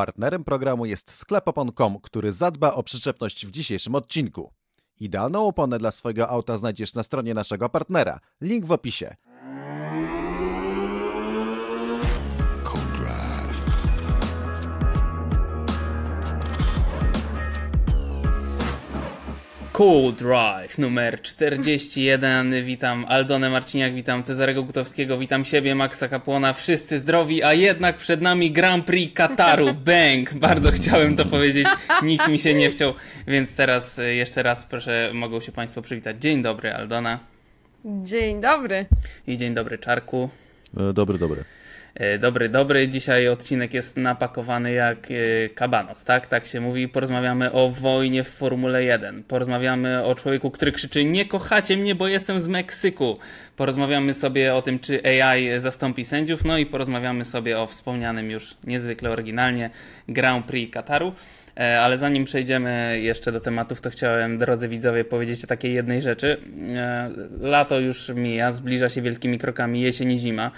Partnerem programu jest sklep opon.com, który zadba o przyczepność w dzisiejszym odcinku. Idealną oponę dla swojego auta znajdziesz na stronie naszego partnera. Link w opisie. Cool Drive numer 41. Witam Aldonę Marciniak, witam Cezarego Gutowskiego, witam siebie, Maxa Kapłona. Wszyscy zdrowi, a jednak przed nami Grand Prix Kataru. Bang! Bardzo chciałem to powiedzieć, nikt mi się nie wciął, więc teraz y, jeszcze raz proszę, mogą się Państwo przywitać. Dzień dobry, Aldona. Dzień dobry. I dzień dobry, Czarku. E, Dobry, dobry. E, Dobry, dobry. Dzisiaj odcinek jest napakowany jak e, kabanos, tak? Tak się mówi. Porozmawiamy o wojnie w Formule 1. Porozmawiamy o człowieku, który krzyczy nie kochacie mnie, bo jestem z Meksyku. Porozmawiamy sobie o tym, czy AI zastąpi sędziów. No i porozmawiamy sobie o wspomnianym już niezwykle oryginalnie Grand Prix Kataru. E, Ale zanim przejdziemy jeszcze do tematów, to chciałem, drodzy widzowie, powiedzieć o takiej jednej rzeczy. E, Lato już mija, zbliża się wielkimi krokami jesień i zima.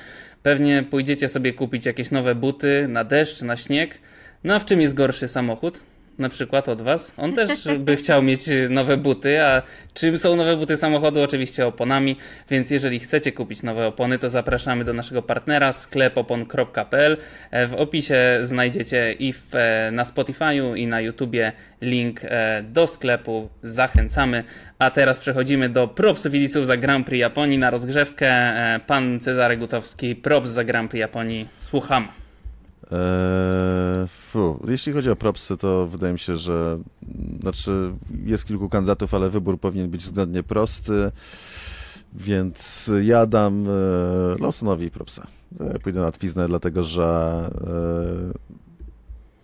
Pewnie pójdziecie sobie kupić jakieś nowe buty na deszcz, na śnieg. No a w czym jest gorszy samochód? Na przykład od Was. On też by chciał mieć nowe buty, a czym są nowe buty samochodu? Oczywiście oponami, więc jeżeli chcecie kupić nowe opony, to zapraszamy do naszego partnera sklepopon.pl. E, W opisie znajdziecie i w, e, na Spotify'u i na YouTubie link e, do sklepu. Zachęcamy. A teraz przechodzimy do propsów i disów za Grand Prix Japonii na rozgrzewkę. Pan Cezary Gutowski, props za Grand Prix Japonii. Słucham. Eee, fu. Jeśli chodzi o propsy, to wydaje mi się, że znaczy jest kilku kandydatów, ale wybór powinien być względnie prosty, więc ja dam e, Lawsonowi propsa. E, Pójdę na twiznę, dlatego że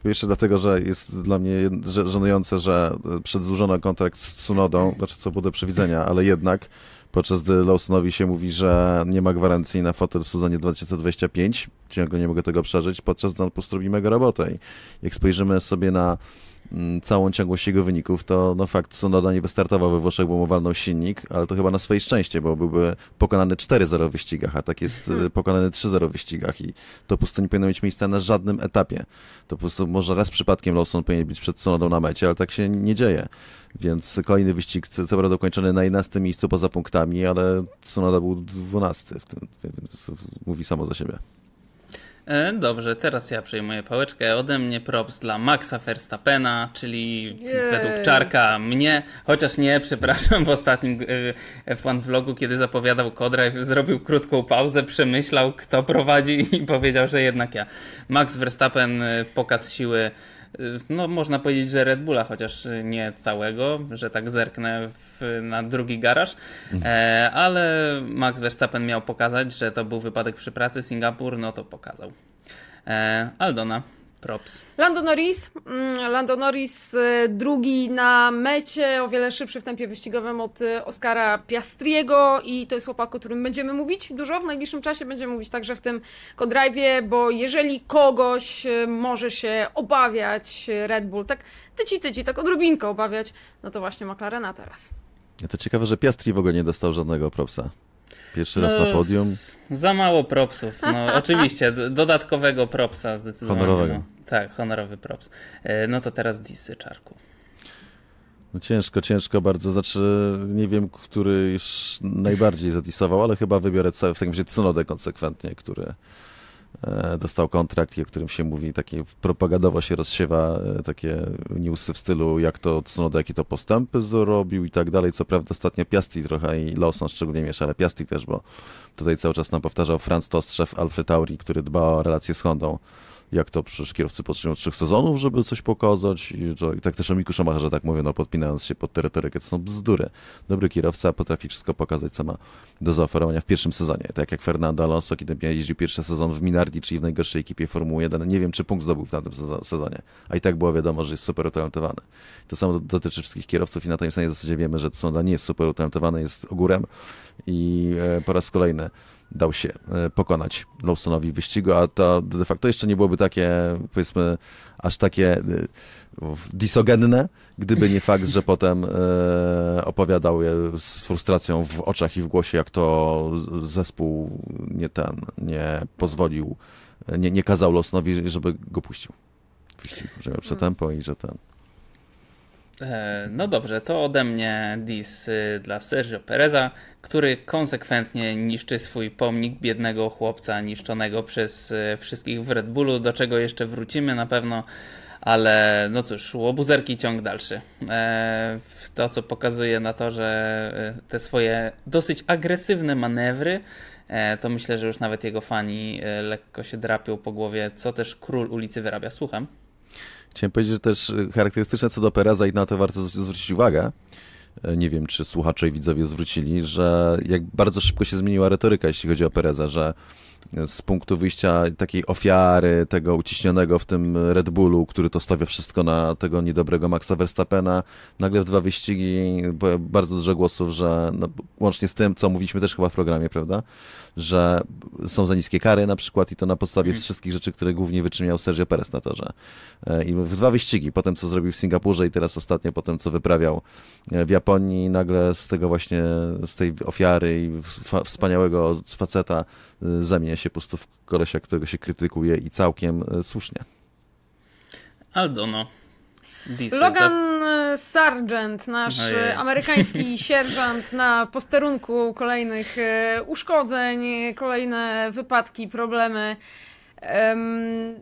e, jeszcze dlatego, że jest dla mnie żenujące, że przedłużono kontrakt z Tsunodą, znaczy co było do przewidzenia, ale jednak podczas gdy Lawsonowi się mówi, że nie ma gwarancji na fotel w sezonie 2025, ciągle nie mogę tego przeżyć, podczas gdy on po prostu robi mega robotę. I jak spojrzymy sobie na całą ciągłość jego wyników, to no fakt Tsunoda nie wystartował we Włoszech, bo mu walnął silnik, ale to chyba na swoje szczęście, bo byłby pokonany 4-0 w wyścigach, a tak jest y, pokonany 3-0 w wyścigach i to po prostu nie powinno mieć miejsca na żadnym etapie. To po prostu może raz przypadkiem Lawson powinien być przed Tsunodą na mecie, ale tak się nie dzieje. Więc kolejny wyścig, co prawda ukończony na 11 miejscu poza punktami, ale Tsunoda był 12 w tym, więc mówi samo za siebie. E, Dobrze, teraz ja przejmuję pałeczkę. Ode mnie props dla Maxa Verstappena, czyli Jej. według Czarka mnie, chociaż nie, przepraszam, w ostatnim e, F1 vlogu, kiedy zapowiadał Codrive, zrobił krótką pauzę, przemyślał, kto prowadzi i powiedział, że jednak ja. Max Verstappen, e, pokaz siły, e, no można powiedzieć, że Red Bulla, chociaż nie całego, że tak zerknę w, na drugi garaż, e, ale Max Verstappen miał pokazać, że to był wypadek przy pracy, Singapur, no to pokazał. E, Aldona, props. Lando Norris. mm, Lando Norris y, drugi na mecie, o wiele szybszy w tempie wyścigowym od y, Oscara Piastriego i to jest chłopak, o którym będziemy mówić dużo w najbliższym czasie. Będziemy mówić także w tym Codrajwie, bo jeżeli kogoś y, może się obawiać Red Bull, tak tyci tyci, tak odrobinkę obawiać, no to właśnie McLarena teraz. To ciekawe, że Piastri w ogóle nie dostał żadnego propsa. Pierwszy raz No, na podium. Za mało propsów. No oczywiście, dodatkowego propsa zdecydowanie. Honorowego. No. Tak, honorowy props. E, no to teraz disy, Czarku. No ciężko, ciężko bardzo. Znaczy, nie wiem, który już najbardziej zadisował, ale chyba wybiorę w takim razie Tsunodę konsekwentnie, który dostał kontrakt i o którym się mówi, takie propagandowo się rozsiewa e, takie newsy w stylu, jak to Tsunoda, jakie to postępy zrobił i tak dalej. Co prawda ostatnio Piastri trochę i Lawson szczególnie miesza, ale Piastri też, bo tutaj cały czas nam powtarzał Franz Tost, szef Tauri, który dba o relacje z Hondą. Jak to przecież kierowcy potrzebują trzech sezonów, żeby coś pokazać. I, to, i tak też o Miku Schumacherze tak mówię, no podpinając się pod terytorykę. To są bzdury. Dobry kierowca potrafi wszystko pokazać, co ma do zaoferowania w pierwszym sezonie. Tak jak Fernando Alonso, kiedy jeździł pierwszy sezon w Minardi, czyli w najgorszej ekipie Formuły 1. Nie wiem, czy punkt zdobył w tamtym sezo- sezonie. A i tak było wiadomo, że jest super utalentowany. To samo do- dotyczy wszystkich kierowców i na tej samej zasadzie wiemy, że Tsunoda nie jest super utalentowany, jest ogórem i e, po raz kolejny dał się e, pokonać Lawsonowi wyścigu, a to de facto jeszcze nie byłoby takie, powiedzmy, aż takie e, disogenne, gdyby nie fakt, że potem e, opowiadał je z frustracją w oczach i w głosie, jak to zespół nie ten, nie pozwolił, nie, nie kazał Lawsonowi, żeby go puścił. wyścigu, że miał przetempo i że ten... E, no dobrze, to ode mnie dis y, dla Sergio Pereza, który konsekwentnie niszczy swój pomnik biednego chłopca niszczonego przez y, wszystkich w Red Bullu, do czego jeszcze wrócimy na pewno, ale no cóż, łobuzerki ciąg dalszy. E, to, co pokazuje na to, że y, te swoje dosyć agresywne manewry, e, to myślę, że już nawet jego fani lekko się drapią po głowie, co też król ulicy wyrabia. Słucham. Chciałem powiedzieć, że też y, charakterystyczne co do Pereza i na to warto zwrócić uwagę, e, nie wiem, czy słuchacze i widzowie zwrócili, że jak bardzo szybko się zmieniła retoryka, jeśli chodzi o Pereza, że z punktu wyjścia takiej ofiary, tego uciśnionego w tym Red Bullu, który to stawia wszystko na tego niedobrego Maxa Verstappena, nagle w dwa wyścigi bardzo dużo głosów, że no, łącznie z tym, co mówiliśmy też chyba w programie, prawda, że są za niskie kary na przykład i to na podstawie mhm. wszystkich rzeczy, które głównie wyczyniał Sergio Perez na torze. E, I w dwa wyścigi, potem co zrobił w Singapurze i teraz ostatnio potem co wyprawiał e, w Japonii, nagle z tego właśnie, z tej ofiary i wspaniałego faceta e, zamienia się po prostu w kolesia, którego się krytykuje i całkiem słusznie. Aldono. Logan e, Sargent, nasz Ojej. E, amerykański sierżant na posterunku kolejnych e, uszkodzeń, kolejne wypadki, problemy. Um,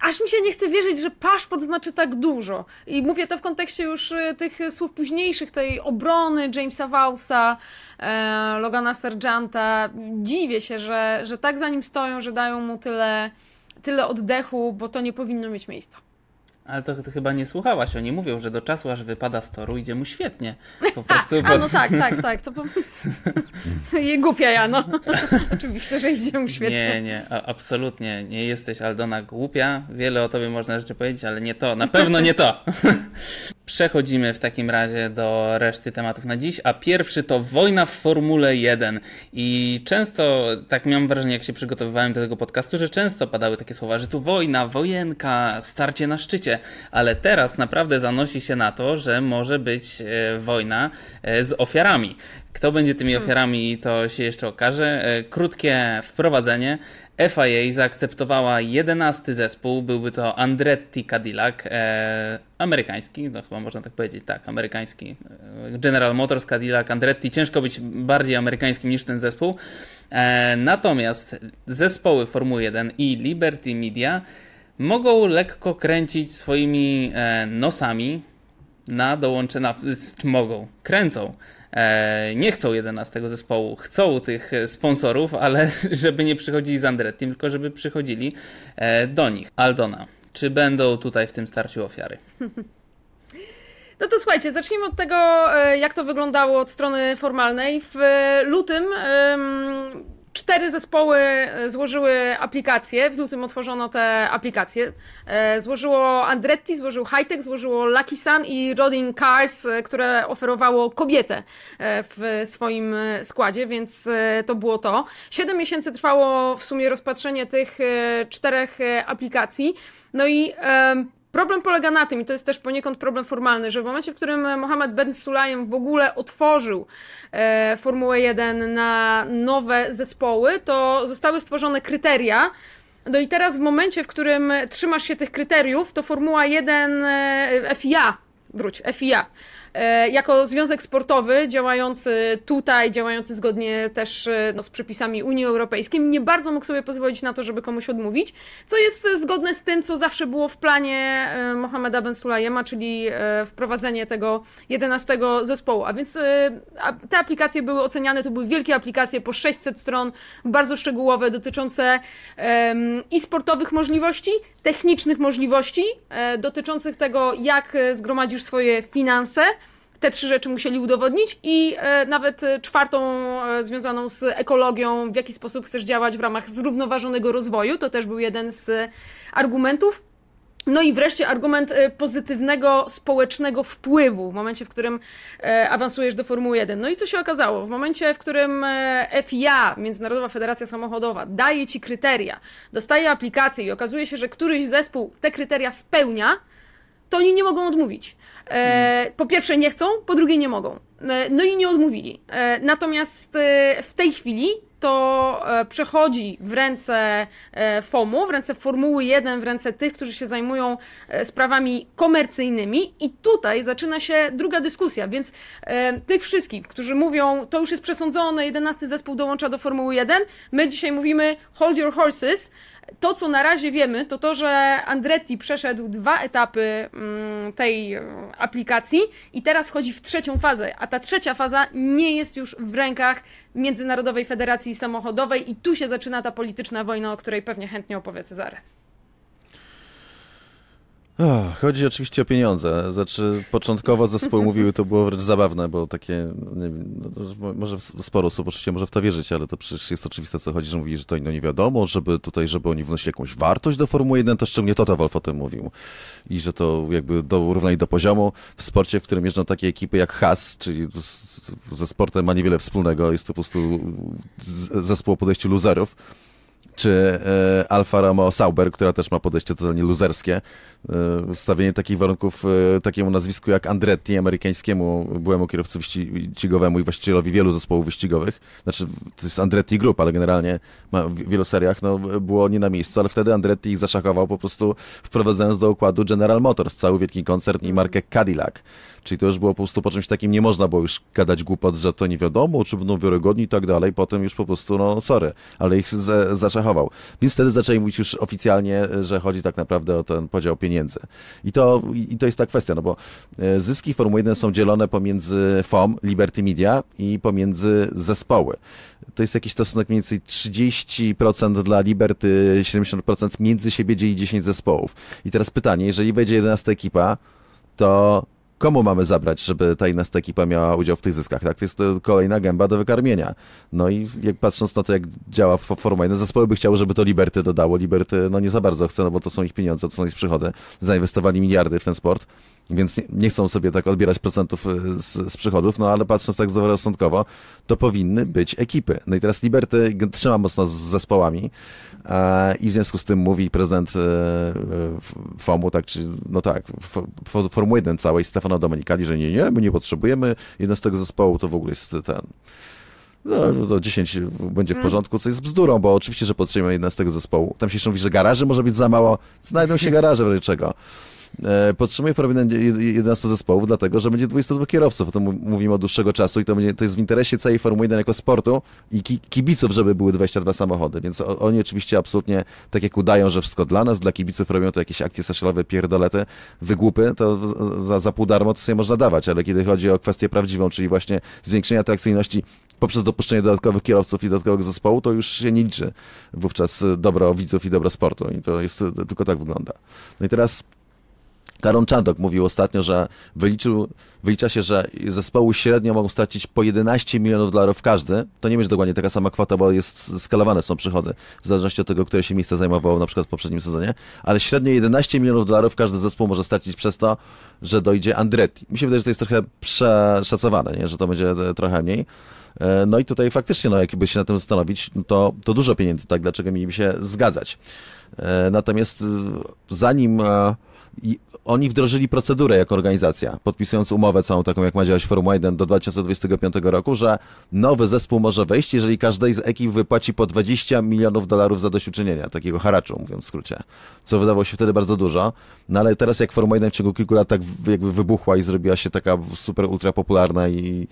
aż mi się nie chce wierzyć, że paszport znaczy tak dużo. I mówię to w kontekście już tych słów późniejszych, tej obrony Jamesa Vausa, e, Logana Sargenta. Dziwię się, że, że tak za nim stoją, że dają mu tyle, tyle oddechu, bo to nie powinno mieć miejsca. Ale to, to, chyba nie słuchałaś. Oni mówią, że do czasu, aż wypada z toru, idzie mu świetnie. Po prostu. A, no tak, tak, tak. To, po... Je głupia ja, no. Oczywiście, że idzie mu świetnie. Nie, nie, absolutnie nie jesteś Aldona głupia. Wiele o tobie można rzeczy powiedzieć, ale nie to. Na pewno nie to. Przechodzimy w takim razie do reszty tematów na dziś, a pierwszy to wojna w Formule 1. I często, tak miałem wrażenie, jak się przygotowywałem do tego podcastu, że często padały takie słowa, że tu wojna, wojenka, starcie na szczycie, ale teraz naprawdę zanosi się na to, że może być e, wojna e, z ofiarami. Kto będzie tymi hmm. ofiarami, to się jeszcze okaże. E, krótkie wprowadzenie. FIA zaakceptowała jedenasty zespół, byłby to Andretti Cadillac, e, amerykański, no chyba można tak powiedzieć, tak, amerykański. General Motors Cadillac Andretti, ciężko być bardziej amerykańskim niż ten zespół. E, natomiast zespoły Formuły 1 i Liberty Media mogą lekko kręcić swoimi e, nosami na dołączenia, mogą, kręcą E, nie chcą 11 zespołu, chcą tych sponsorów, ale żeby nie przychodzili z Andretti, tylko żeby przychodzili e, do nich. Aldona, czy będą tutaj w tym starciu ofiary? No to słuchajcie, zacznijmy od tego, e, jak to wyglądało od strony formalnej. W lutym cztery zespoły e, złożyły aplikacje, w lutym otworzono te aplikacje. E, złożyło Andretti, złożył Hightech, złożyło Lucky Sun i Rodin Cars, e, które oferowało kobietę w swoim składzie, więc to było to. Siedem miesięcy trwało w sumie rozpatrzenie tych czterech aplikacji. No i Problem polega na tym, i to jest też poniekąd problem formalny, że w momencie, w którym Mohamed Ben Sulayem w ogóle otworzył e, Formułę 1 na nowe zespoły, to zostały stworzone kryteria. No i teraz w momencie, w którym trzymasz się tych kryteriów, to Formuła 1 e, FIA, wróć, FIA, jako związek sportowy działający tutaj, działający zgodnie też e, no, z przepisami Unii Europejskiej, nie bardzo mógł sobie pozwolić na to, żeby komuś odmówić, co jest zgodne z tym, co zawsze było w planie e, Mohameda Ben Sulayema, czyli wprowadzenie tego 11 zespołu. A więc te aplikacje były oceniane, to były wielkie aplikacje po 600 stron, bardzo szczegółowe, dotyczące i sportowych możliwości, technicznych możliwości, dotyczących tego, jak zgromadzisz swoje finanse, te trzy rzeczy musieli udowodnić i e, nawet czwartą e, związaną z ekologią, w jaki sposób chcesz działać w ramach zrównoważonego rozwoju, to też był jeden z argumentów. No i wreszcie argument e, pozytywnego społecznego wpływu w momencie, w którym awansujesz do Formuły 1. No i co się okazało? W momencie, w którym FIA, Międzynarodowa Federacja Samochodowa, daje ci kryteria, dostaje aplikację i okazuje się, że któryś zespół te kryteria spełnia, to oni nie mogą odmówić. E, po pierwsze nie chcą, po drugie nie mogą. E, no i nie odmówili. E, natomiast w tej chwili to przechodzi w ręce FOMU, w ręce Formuły 1, w ręce tych, którzy się zajmują sprawami komercyjnymi i tutaj zaczyna się druga dyskusja, więc tych wszystkich, którzy mówią, to już jest przesądzone, 11 zespół dołącza do Formuły 1, my dzisiaj mówimy hold your horses, to, co na razie wiemy, to to, że Andretti przeszedł dwa etapy mm, tej e, aplikacji i teraz wchodzi w trzecią fazę, a ta trzecia faza nie jest już w rękach Międzynarodowej Federacji Samochodowej i tu się zaczyna ta polityczna wojna, o której pewnie chętnie opowie Cezary. Chodzi oczywiście o pieniądze. Znaczy, początkowo zespoły mówiły, to było wręcz zabawne, bo takie, nie wiem, no, może sporo osób oczywiście może w to wierzyć, ale to przecież jest oczywiste, co chodzi, że mówi, że to no nie wiadomo, żeby tutaj, żeby oni wnosili jakąś wartość do Formuły 1, to szczególnie Toto Wolf o tym mówił. I że to jakby do, równali do poziomu w sporcie, w którym jeżdżą takie ekipy jak Haas, czyli ze sportem ma niewiele wspólnego, jest to po prostu zespół o podejściu loserów czy e, Alfa Romeo Sauber, która też ma podejście totalnie luzerskie. E, stawienie takich warunków e, takiemu nazwisku jak Andretti, amerykańskiemu byłemu kierowcy wyścigowemu i właścicielowi wielu zespołów wyścigowych. Znaczy, to jest Andretti Group, ale generalnie w wielu seriach no, było nie na miejscu, ale wtedy Andretti ich zaszachował po prostu wprowadzając do układu General Motors, cały wielki koncern i markę Cadillac. Czyli to już było po prostu po czymś takim, nie można było już gadać głupot, że to nie wiadomo, czy będą wiarygodni i tak dalej. Potem już po prostu, no sorry, ale ich zaszachował. Więc wtedy zaczęli mówić już oficjalnie, że chodzi tak naprawdę o ten podział pieniędzy. I to, i to jest ta kwestia, no bo e, zyski Formuły 1 są dzielone pomiędzy FOM, Liberty Media i pomiędzy zespoły. To jest jakiś stosunek mniej więcej 30% dla Liberty, 70% między siebie dzieli 10 zespołów. I teraz pytanie, jeżeli wejdzie 11 ekipa, to komu mamy zabrać, żeby ta inna ekipa miała udział w tych zyskach, tak? To jest kolejna gęba do wykarmienia. No i jak patrząc na to, jak działa Formuła 1, zespoły by chciały, żeby to Liberty dodało. Liberty, no nie za bardzo chce, no bo to są ich pieniądze, to są ich przychody. Zainwestowali miliardy w ten sport więc nie, nie, chcą sobie tak odbierać procentów y, z, z, przychodów, no ale patrząc tak zdroworozsądkowo, to powinny być ekipy. No i teraz Liberty trzyma mocno z zespołami e, i w związku z tym mówi prezydent e, FOMU, tak, czy no tak, Formuły 1 całej Stefano Domenicali, że nie, nie, my nie potrzebujemy jednego zespołu, to w ogóle jest ten no, to 10 będzie w mm. porządku, co jest bzdurą, bo oczywiście, że potrzebujemy 11 zespołu. Tam się jeszcze mówi, że garaże może być za mało. Znajdą się garaże w razie czego. Podtrzymuje prawie 11 zespołów, dlatego że będzie 22 kierowców. O tym mówimy od dłuższego czasu i to, będzie, to jest w interesie całej Formuły 1 jako sportu i kibiców, żeby były 22 samochody. Więc oni oczywiście absolutnie tak jak udają, że wszystko dla nas, dla kibiców robią to jakieś akcje seszelowe, pierdolety, wygłupy, to za, za pół darmo to sobie można dawać, ale kiedy chodzi o kwestię prawdziwą, czyli właśnie zwiększenie atrakcyjności poprzez dopuszczenie dodatkowych kierowców i dodatkowego zespołu, to już się nie liczy wówczas dobro widzów i dobro sportu. I to jest tylko tak wygląda. No i teraz Karon Czandok mówił ostatnio, że wyliczył, wylicza się, że zespoły średnio mogą stracić po 11 milionów dolarów każdy. To nie będzie dokładnie taka sama kwota, bo jest skalowane są przychody, w zależności od tego, które się miejsce zajmowało na przykład w poprzednim sezonie, ale średnio 11 milionów dolarów każdy zespół może stracić przez to, że dojdzie Andretti. Mi się wydaje, że to jest trochę przeszacowane, nie? że to będzie e, trochę mniej. E, no i tutaj faktycznie, no, jakby się na tym zastanowić, no to, to dużo pieniędzy, tak? Dlaczego mieliby się zgadzać? E, natomiast zanim oni wdrożyli procedurę jako organizacja, podpisując umowę całą taką, jak ma działać Formuła 1 do 2025 roku, że nowy zespół może wejść, jeżeli każdej z ekip wypłaci po 20 milionów dolarów za dośćuczynienia, takiego haraczu, mówiąc w skrócie, co wydawało się wtedy bardzo dużo, no ale teraz jak Formuła 1 w ciągu kilku lat tak jakby wybuchła i zrobiła się taka super ultra popularna i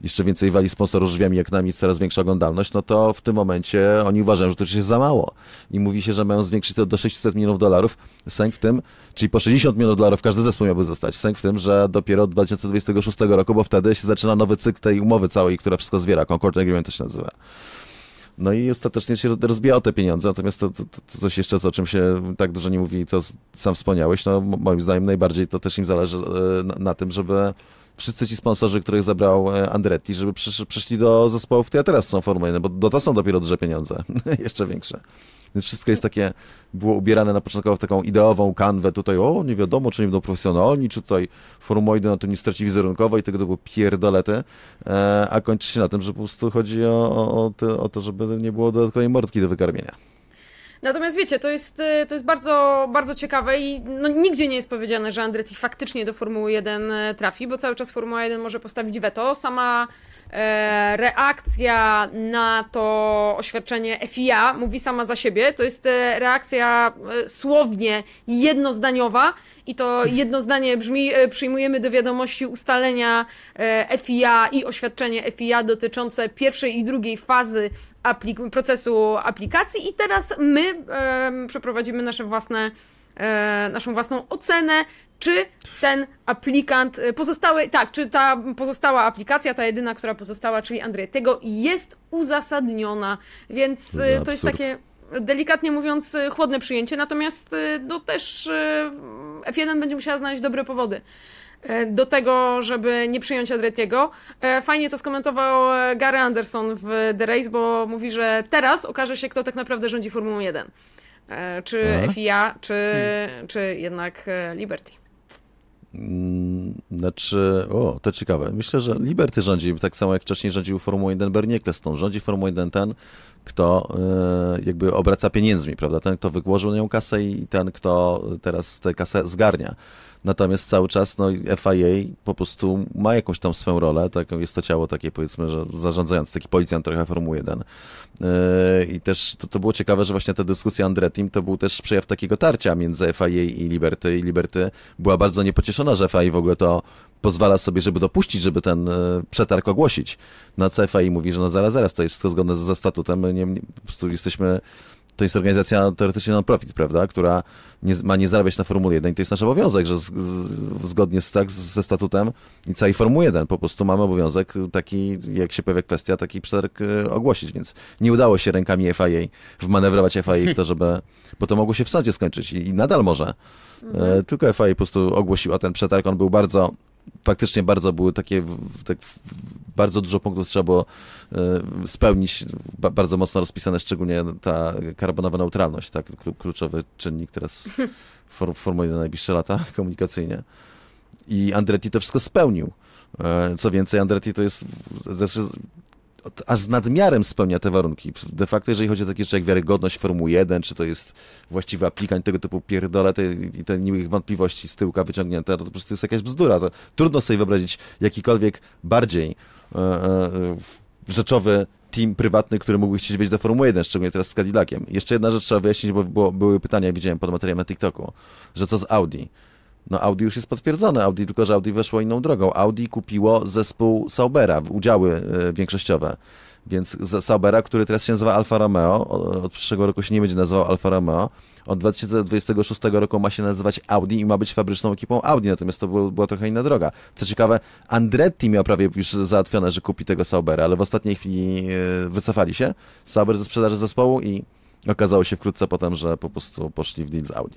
jeszcze więcej wali sponsorów drzwiami jak nami, coraz większa oglądalność, no to w tym momencie oni uważają, że to już jest za mało. I mówi się, że mają zwiększyć to do 600 milionów dolarów, sęk w tym, czyli po 60 milionów dolarów każdy zespół miałby zostać. Sęk w tym, że dopiero od 2026 roku, bo wtedy się zaczyna nowy cykl tej umowy całej, która wszystko zwiera. Concord Agreement to się nazywa. No i ostatecznie się rozbija o te pieniądze, natomiast to, to, to, coś jeszcze, o czym się tak dużo nie mówi, co sam wspomniałeś, no moim zdaniem najbardziej to też im zależy e, na, na tym, żeby wszyscy ci sponsorzy, których zabrał e, Andretti, żeby przysz, przyszli do zespołów, które teraz są Formuły bo do to są dopiero duże pieniądze, jeszcze większe. Więc wszystko jest takie, było ubierane na początku w taką ideową kanwę, tutaj o, nie wiadomo, czy nie będą profesjonalni, czy tutaj Formuła na tym nie straci wizerunkowo i tego to było pierdolety, e, a kończy się na tym, że po prostu chodzi o, o, o to, żeby nie było dodatkowej mordki do wykarmienia. Natomiast wiecie, to jest, y, to jest bardzo, bardzo ciekawe i no, nigdzie nie jest powiedziane, że Andretti faktycznie do Formuły 1 e, trafi, bo cały czas Formuła 1 może postawić weto. Sama reakcja na to oświadczenie FIA mówi sama za siebie. To jest e, reakcja e, słownie jednozdaniowa i to jedno zdanie brzmi: e, przyjmujemy do wiadomości ustalenia e, FIA i oświadczenie FIA dotyczące pierwszej i drugiej fazy aplik- procesu aplikacji i teraz my em, przeprowadzimy nasze własne, e, naszą własną ocenę, czy ten aplikant, e, pozostały, tak, czy ta pozostała aplikacja, ta jedyna, która pozostała, czyli Andretego, jest uzasadniona, więc e, No, to jest takie delikatnie mówiąc e, chłodne przyjęcie, natomiast no też e, F1 będzie musiała znaleźć dobre powody do tego, żeby nie przyjąć Andretiego. E, Fajnie to skomentował Gary Anderson w The Race, bo mówi, że teraz okaże się, kto tak naprawdę rządzi Formułą 1. E, Czy A? FIA, czy, czy jednak Liberty. Mm, Znaczy, o, to ciekawe. Myślę, że Liberty rządzi, tak samo jak wcześniej rządził Formułą 1 Bernie Ecclestone. Rządzi Formułą 1 ten, kto e, jakby obraca pieniędzmi, prawda? Ten, kto wykłożył na nią kasę i ten, kto teraz tę kasę zgarnia. Natomiast cały czas no, FIA po prostu ma jakąś tam swoją rolę, taką jest to ciało takie powiedzmy, że zarządzające, taki policjant trochę Formuły 1. Yy, I też to, to było ciekawe, że właśnie ta dyskusja Andretim to był też przejaw takiego tarcia między FIA i Liberty. I Liberty była bardzo niepocieszona, że FIA w ogóle to pozwala sobie, żeby dopuścić, żeby ten e, przetarg ogłosić. Na co FIA mówi, że no zaraz, zaraz, to jest wszystko zgodne ze statutem, my nie, nie, po prostu jesteśmy to jest organizacja teoretycznie non-profit, prawda, która nie, ma nie zarabiać na Formule 1 i to jest nasz obowiązek, że z, z, zgodnie z, tak, ze statutem i całej Formuły 1 po prostu mamy obowiązek taki, jak się pojawia kwestia, taki przetarg e, ogłosić, więc nie udało się rękami FIA wmanewrować FIA w to, żeby, bo to mogło się w sądzie skończyć i, i nadal może. E, tylko FIA po prostu ogłosiła ten przetarg, on był bardzo faktycznie bardzo były takie, tak, bardzo dużo punktów trzeba było e, spełnić, ba, bardzo mocno rozpisane, szczególnie ta karbonowa neutralność, tak, klu- kluczowy czynnik teraz for, 1 na najbliższe lata komunikacyjnie. I Andretti to wszystko spełnił. E, Co więcej, Andretti to jest znaczy, aż z nadmiarem spełnia te warunki. De facto, jeżeli chodzi o takie rzeczy jak wiarygodność Formuły 1, czy to jest właściwy aplikant, tego typu pierdole te, i te niłych wątpliwości z tyłka wyciągnięte, to po prostu jest jakaś bzdura. To trudno sobie wyobrazić jakikolwiek bardziej e, e, rzeczowy team prywatny, który mógłby chcieć wejść do Formuły 1, szczególnie teraz z Cadillaciem. Jeszcze jedna rzecz trzeba wyjaśnić, bo było, były pytania, widziałem pod materiałem na TikToku, że co z Audi? No Audi już jest potwierdzone, Audi, tylko że Audi weszło inną drogą. Audi kupiło zespół Saubera, udziały e, większościowe. Więc Saubera, który teraz się nazywa Alfa Romeo, od przyszłego roku się nie będzie nazywał Alfa Romeo, od 2026 roku ma się nazywać Audi i ma być fabryczną ekipą Audi, natomiast to było, była trochę inna droga. Co ciekawe, Andretti miał prawie już załatwione, że kupi tego Saubera, ale w ostatniej chwili e, wycofali się Sauber ze sprzedaży zespołu i okazało się wkrótce potem, że po prostu poszli w deal z Audi.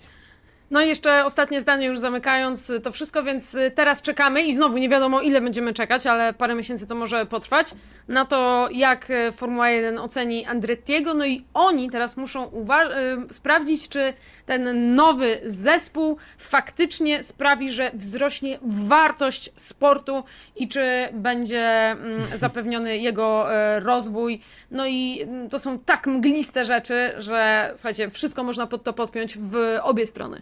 No i jeszcze ostatnie zdanie już zamykając to wszystko, więc y, teraz czekamy i znowu nie wiadomo ile będziemy czekać, ale parę miesięcy to może potrwać, na to jak y, Formuła 1 oceni Andrettiego, no i oni teraz muszą y, sprawdzić, czy ten nowy zespół faktycznie sprawi, że wzrośnie wartość sportu i czy będzie mm, zapewniony jego rozwój. No i mm, to są tak mgliste rzeczy, że słuchajcie, wszystko można pod to podpiąć w obie strony.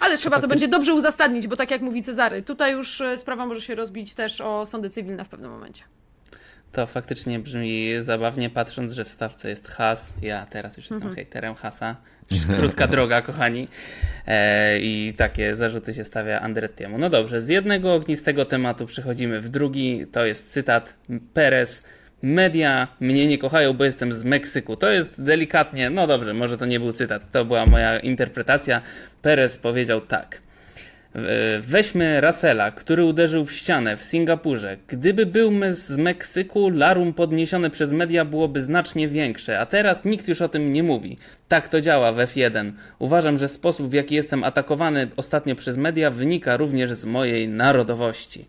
Ale trzeba to będzie dobrze uzasadnić, bo tak jak mówi Cezary, tutaj już e, sprawa może się rozbić też o sądy cywilne w pewnym momencie. To faktycznie brzmi zabawnie, patrząc, że w stawce jest has. Ja teraz już jestem hejterem hasa. Krótka droga, kochani. E, I takie zarzuty się stawia Andrettiemu. No dobrze, z jednego ognistego tematu przechodzimy w drugi. To jest cytat Perez. Media mnie nie kochają, bo jestem z Meksyku. To jest delikatnie, no dobrze, może to nie był cytat, to była moja interpretacja. Perez powiedział tak. Weźmy Russella, który uderzył w ścianę w Singapurze. Gdyby był z Meksyku, larum podniesione przez media byłoby znacznie większe, a teraz nikt już o tym nie mówi. Tak to działa w F1. Uważam, że sposób w jaki jestem atakowany ostatnio przez media wynika również z mojej narodowości.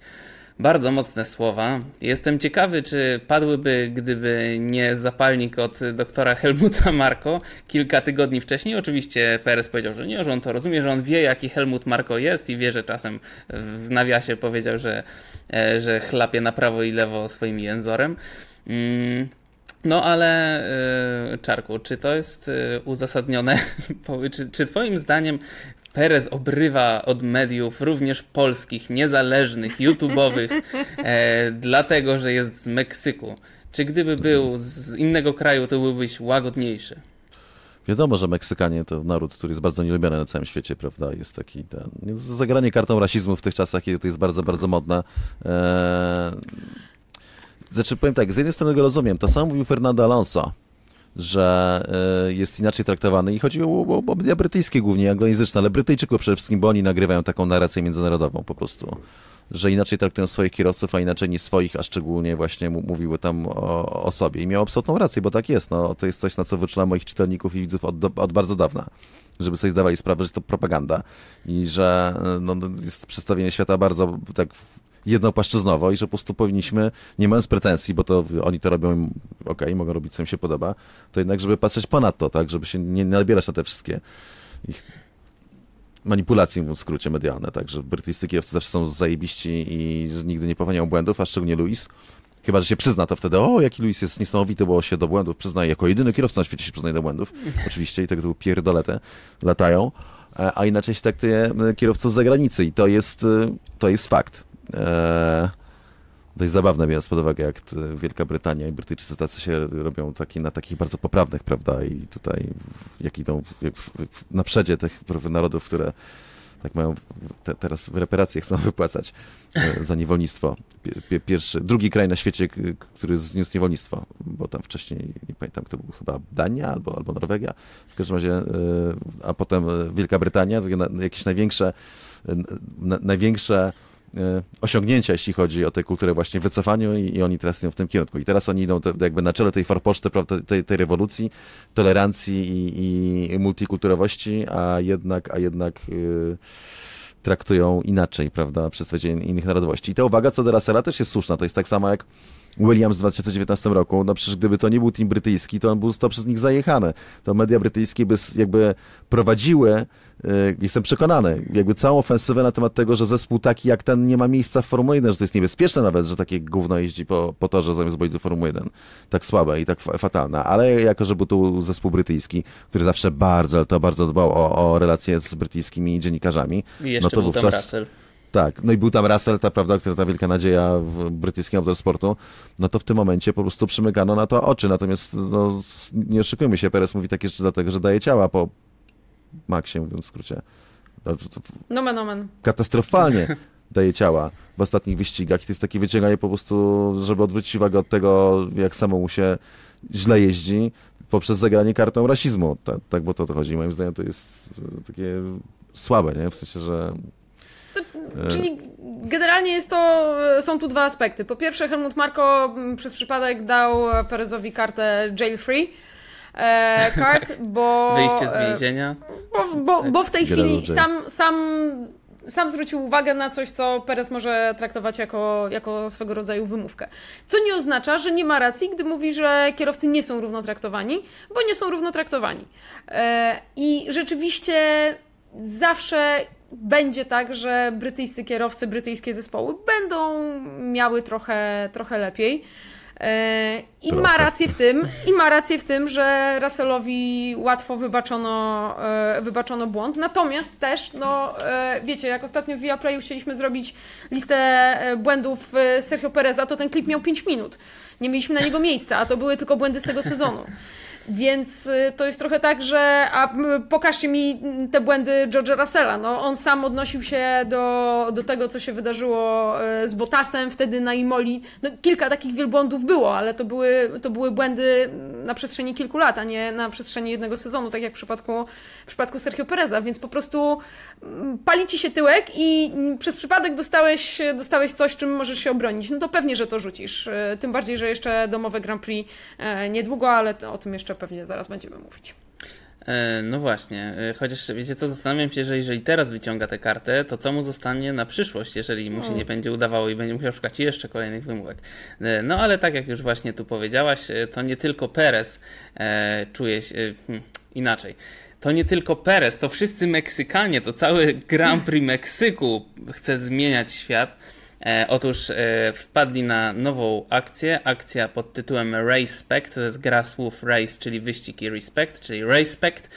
Bardzo mocne słowa. Jestem ciekawy, czy padłyby, gdyby nie zapalnik od doktora Helmuta Marko kilka tygodni wcześniej. Oczywiście Perez powiedział, że nie, że on to rozumie, że on wie, jaki Helmut Marko jest i wie, że czasem w nawiasie powiedział, że, e, że chlapie na prawo i lewo swoim jęzorem. Mm, No ale e, Czarku, czy to jest e, uzasadnione? Czy, czy twoim zdaniem Perez obrywa od mediów, również polskich, niezależnych, YouTube'owych, e, dlatego że jest z Meksyku. Czy gdyby był z innego kraju, to byłbyś łagodniejszy? Wiadomo, że Meksykanie to naród, który jest bardzo nielubiany na całym świecie, prawda? Jest taki ten. Zagranie kartą rasizmu w tych czasach, kiedy to jest bardzo, bardzo modne. Eee... Znaczy, powiem tak, z jednej strony go rozumiem. To samo mówił Fernando Alonso, że e, jest inaczej traktowany i chodzi o, o, o media brytyjskie głównie, anglojęzyczne, ale Brytyjczyków przede wszystkim, bo oni nagrywają taką narrację międzynarodową po prostu że inaczej traktują swoich kierowców, a inaczej niż swoich, a szczególnie właśnie mówiły tam o, o sobie. I miał absolutną rację, bo tak jest. No, to jest coś, na co wyczulam moich czytelników i widzów od, od bardzo dawna żeby sobie zdawali sprawę, że to propaganda i że no, no, jest przedstawienie świata bardzo tak jednopłaszczyznowo i że po prostu powinniśmy, nie mając pretensji, bo to oni to robią, ok, mogą robić, co im się podoba, to jednak, żeby patrzeć ponad to, tak, żeby się nie nabierać na te wszystkie ich manipulacji, w skrócie, medialne, tak, że brytyjscy kierowcy zawsze są zajebiści i nigdy nie popełniają błędów, a szczególnie Louis. Chyba, że się przyzna, to wtedy, o, jaki Louis jest niesamowity, bo się do błędów przyznaje. Jako jedyny kierowca na świecie się przyznaje do błędów. Oczywiście i tego typu pierdolete latają. E, a inaczej się traktuje e, kierowców z zagranicy i to jest, e, to jest fakt. Eee, dość zabawne, biorąc pod uwagę, jak Wielka Brytania i Brytyjczycy tacy się robią taki, na takich bardzo poprawnych, prawda, i tutaj jak idą na przedzie tych narodów, które tak mają te, teraz reparacje chcą wypłacać e, za niewolnictwo. Pierwszy, drugi kraj na świecie, który zniósł niewolnictwo, bo tam wcześniej, nie pamiętam, to był chyba Dania albo, albo Norwegia, w każdym razie, e, a potem Wielka Brytania, jakieś największe, największe E, osiągnięcia, jeśli chodzi o tę kulturę właśnie wycofaniu i, i, oni teraz idą w tym kierunku. I teraz oni idą te, jakby na czele tej forpoczty, tej, tej rewolucji, tolerancji i, i multikulturowości, a jednak, a jednak yy, traktują inaczej, prawda, przedstawicieli innych narodowości. I ta uwaga co do Russella też jest słuszna. To jest tak samo jak Williams w 2019 roku, no przecież gdyby to nie był team brytyjski, to on był to przez nich zajechany. To media brytyjskie by jakby prowadziły Y, jestem przekonany, jakby całą ofensywę na temat tego, że zespół taki jak ten nie ma miejsca w Formule 1, że to jest niebezpieczne nawet, że takie gówno jeździ po, po torze zamiast bolidu Formuły 1. Tak słabe i tak fatalne. Ale jako, że był tu zespół brytyjski, który zawsze bardzo, ale to bardzo dbał o, o relacje z brytyjskimi dziennikarzami. I jeszcze no to był wówczas... Russell. Tak, no i był tam Russell, ta prawda, która ta wielka nadzieja w brytyjskim motorsportu, no to w tym momencie po prostu przymykano na to oczy. Natomiast no, nie oszukujmy się, Perez mówi takie rzeczy dlatego, że daje ciała po, Maxie, mówiąc w skrócie. Nomen, omen. Katastrofalnie daje ciała w ostatnich wyścigach i to jest takie wyciąganie po prostu, żeby odwrócić uwagę od tego, jak samemu się źle jeździ, poprzez zagranie kartą rasizmu. Tak, tak bo to, to chodzi. Moim zdaniem to jest takie słabe, nie? W sensie, że to, czyli generalnie jest to, są tu dwa aspekty. Po pierwsze, Helmut Marko przez przypadek dał Perezowi kartę jail free, e, kart, bo... Wyjście z e, więzienia. Bo, bo, bo w tej chwili sam, sam, sam zwrócił uwagę na coś, co Perez może traktować jako, jako swego rodzaju wymówkę. Co nie oznacza, że nie ma racji, gdy mówi, że kierowcy nie są równo traktowani, bo nie są równo traktowani. E, I rzeczywiście zawsze będzie tak, że brytyjscy kierowcy, brytyjskie zespoły będą miały trochę, trochę lepiej. E, I Trochę. ma rację w tym, i ma rację w tym, że Russellowi łatwo wybaczono, e, wybaczono błąd. Natomiast też, no e, wiecie, jak ostatnio w Viaplayu chcieliśmy zrobić listę błędów Sergio Pereza, to ten klip miał 5 minut. Nie mieliśmy na niego miejsca, a to były tylko błędy z tego sezonu. Więc y, to jest trochę tak, że a pokażcie mi te błędy George'a Russella. No, on sam odnosił się do, do tego, co się wydarzyło y, z Botasem wtedy na Imoli. No, kilka takich wielbłądów było, ale to były, to były błędy na przestrzeni kilku lat, a nie na przestrzeni jednego sezonu, tak jak w przypadku, w przypadku Sergio Pereza. Więc po prostu mm, pali ci się tyłek i przez przypadek dostałeś, dostałeś coś, czym możesz się obronić. No to pewnie, że to rzucisz. Y, tym bardziej, że jeszcze domowe Grand Prix niedługo, ale o tym jeszcze pewnie zaraz będziemy mówić. E, no właśnie, e, chociaż wiecie co, zastanawiam się, że jeżeli teraz wyciąga tę kartę, to co mu zostanie na przyszłość, jeżeli mu się nie będzie udawało i będzie musiał szukać jeszcze kolejnych wymówek. E, no ale tak jak już właśnie tu powiedziałaś, to nie tylko Perez czuje się hmm, inaczej. To nie tylko Perez, to wszyscy Meksykanie, to cały Grand Prix Meksyku chce zmieniać świat. E, otóż e, wpadli na nową akcję, akcja pod tytułem Respect, to jest gra słów race, czyli wyścig i respect, czyli respect.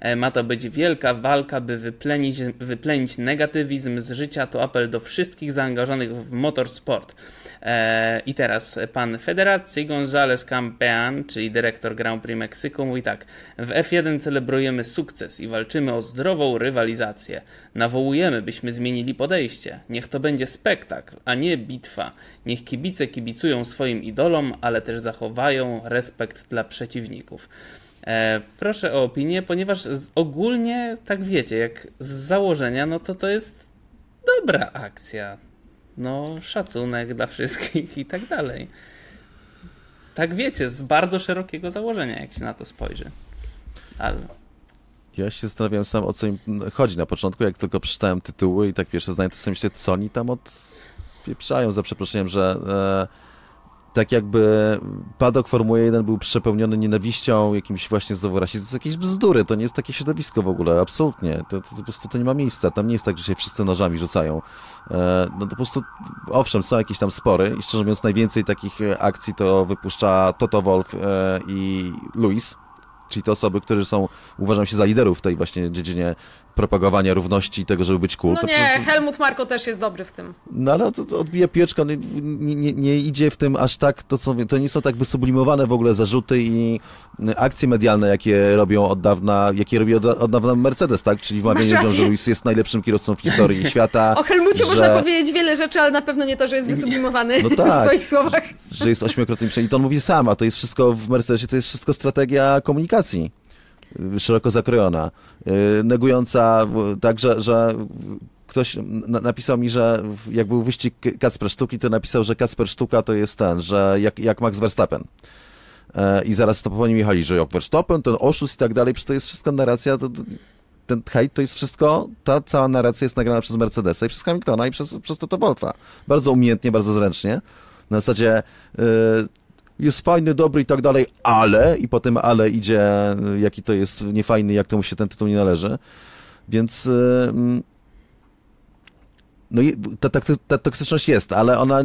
E, ma to być wielka walka, by wyplenić, wyplenić negatywizm z życia. To apel do wszystkich zaangażowanych w motorsport. E, I teraz pan Federacji González Campean, czyli dyrektor Grand Prix Meksyku, mówi tak. W F1 celebrujemy sukces i walczymy o zdrową rywalizację. Nawołujemy, byśmy zmienili podejście. Niech to będzie spektakl, a nie bitwa. Niech kibice kibicują swoim idolom, ale też zachowają respekt dla przeciwników. E, proszę o opinię, ponieważ ogólnie, tak wiecie, jak z założenia, no to to jest dobra akcja. No, szacunek dla wszystkich i tak dalej. Tak wiecie, z bardzo szerokiego założenia, jak się na to spojrzy. Ale Ja się zastanawiałem sam, o co im chodzi na początku, jak tylko przeczytałem tytuły i tak pierwsze zdanie, to sobie myślę, co oni tam odpieprzają, za przeproszeniem, że e, tak jakby padok Formuły 1 był przepełniony nienawiścią, jakimś właśnie znowu rasizmem, to są jakieś bzdury, to nie jest takie środowisko w ogóle, absolutnie, to, to, to po prostu to nie ma miejsca, tam nie jest tak, że się wszyscy nożami rzucają. E, no to po prostu, owszem, są jakieś tam spory i szczerze mówiąc najwięcej takich e, akcji to wypuszcza Toto Wolf e, i Luis, czyli te osoby, które są, uważam się za liderów w tej właśnie dziedzinie propagowania równości i tego, żeby być cool. No to nie, przecież- Helmut Marko też jest dobry w tym. no ale to, to odbija pieczka, nie, nie, nie idzie w tym aż tak, to, co, to nie są tak wysublimowane w ogóle zarzuty i akcje medialne, jakie robią od dawna, jakie robi od, od dawna Mercedes, tak? Czyli wmawianie ludziom, że Lewis jest najlepszym kierowcą w historii świata. O Helmucie że, można powiedzieć wiele rzeczy, ale na pewno nie to, że jest wysublimowany No w tak. swoich słowach. Że jest ośmiokrotnym I to on mówi sam, a to jest wszystko w Mercedesie, to jest wszystko strategia komunikacji y, szeroko zakrojona, y, negująca y, tak, że, ktoś na, napisał mi, że jak był wyścig Kacper Sztuki, to napisał, że Kacper Sztuka to jest ten, że jak, jak Max Verstappen. E, I zaraz to po nim jechali, że jak Verstappen, ten oszust i tak dalej, przecież to jest wszystko narracja, to, ten hejt to jest wszystko, ta cała narracja jest nagrana przez Mercedesa i przez Hamiltona i przez, przez Toto Wolfa. Bardzo umiejętnie, bardzo zręcznie. Na zasadzie y, jest fajny, dobry i tak dalej, ale i potem ale idzie, jaki to jest niefajny, jak to mu się ten tytuł nie należy. Więc y, mm, no ta, ta, ta toksyczność jest, ale ona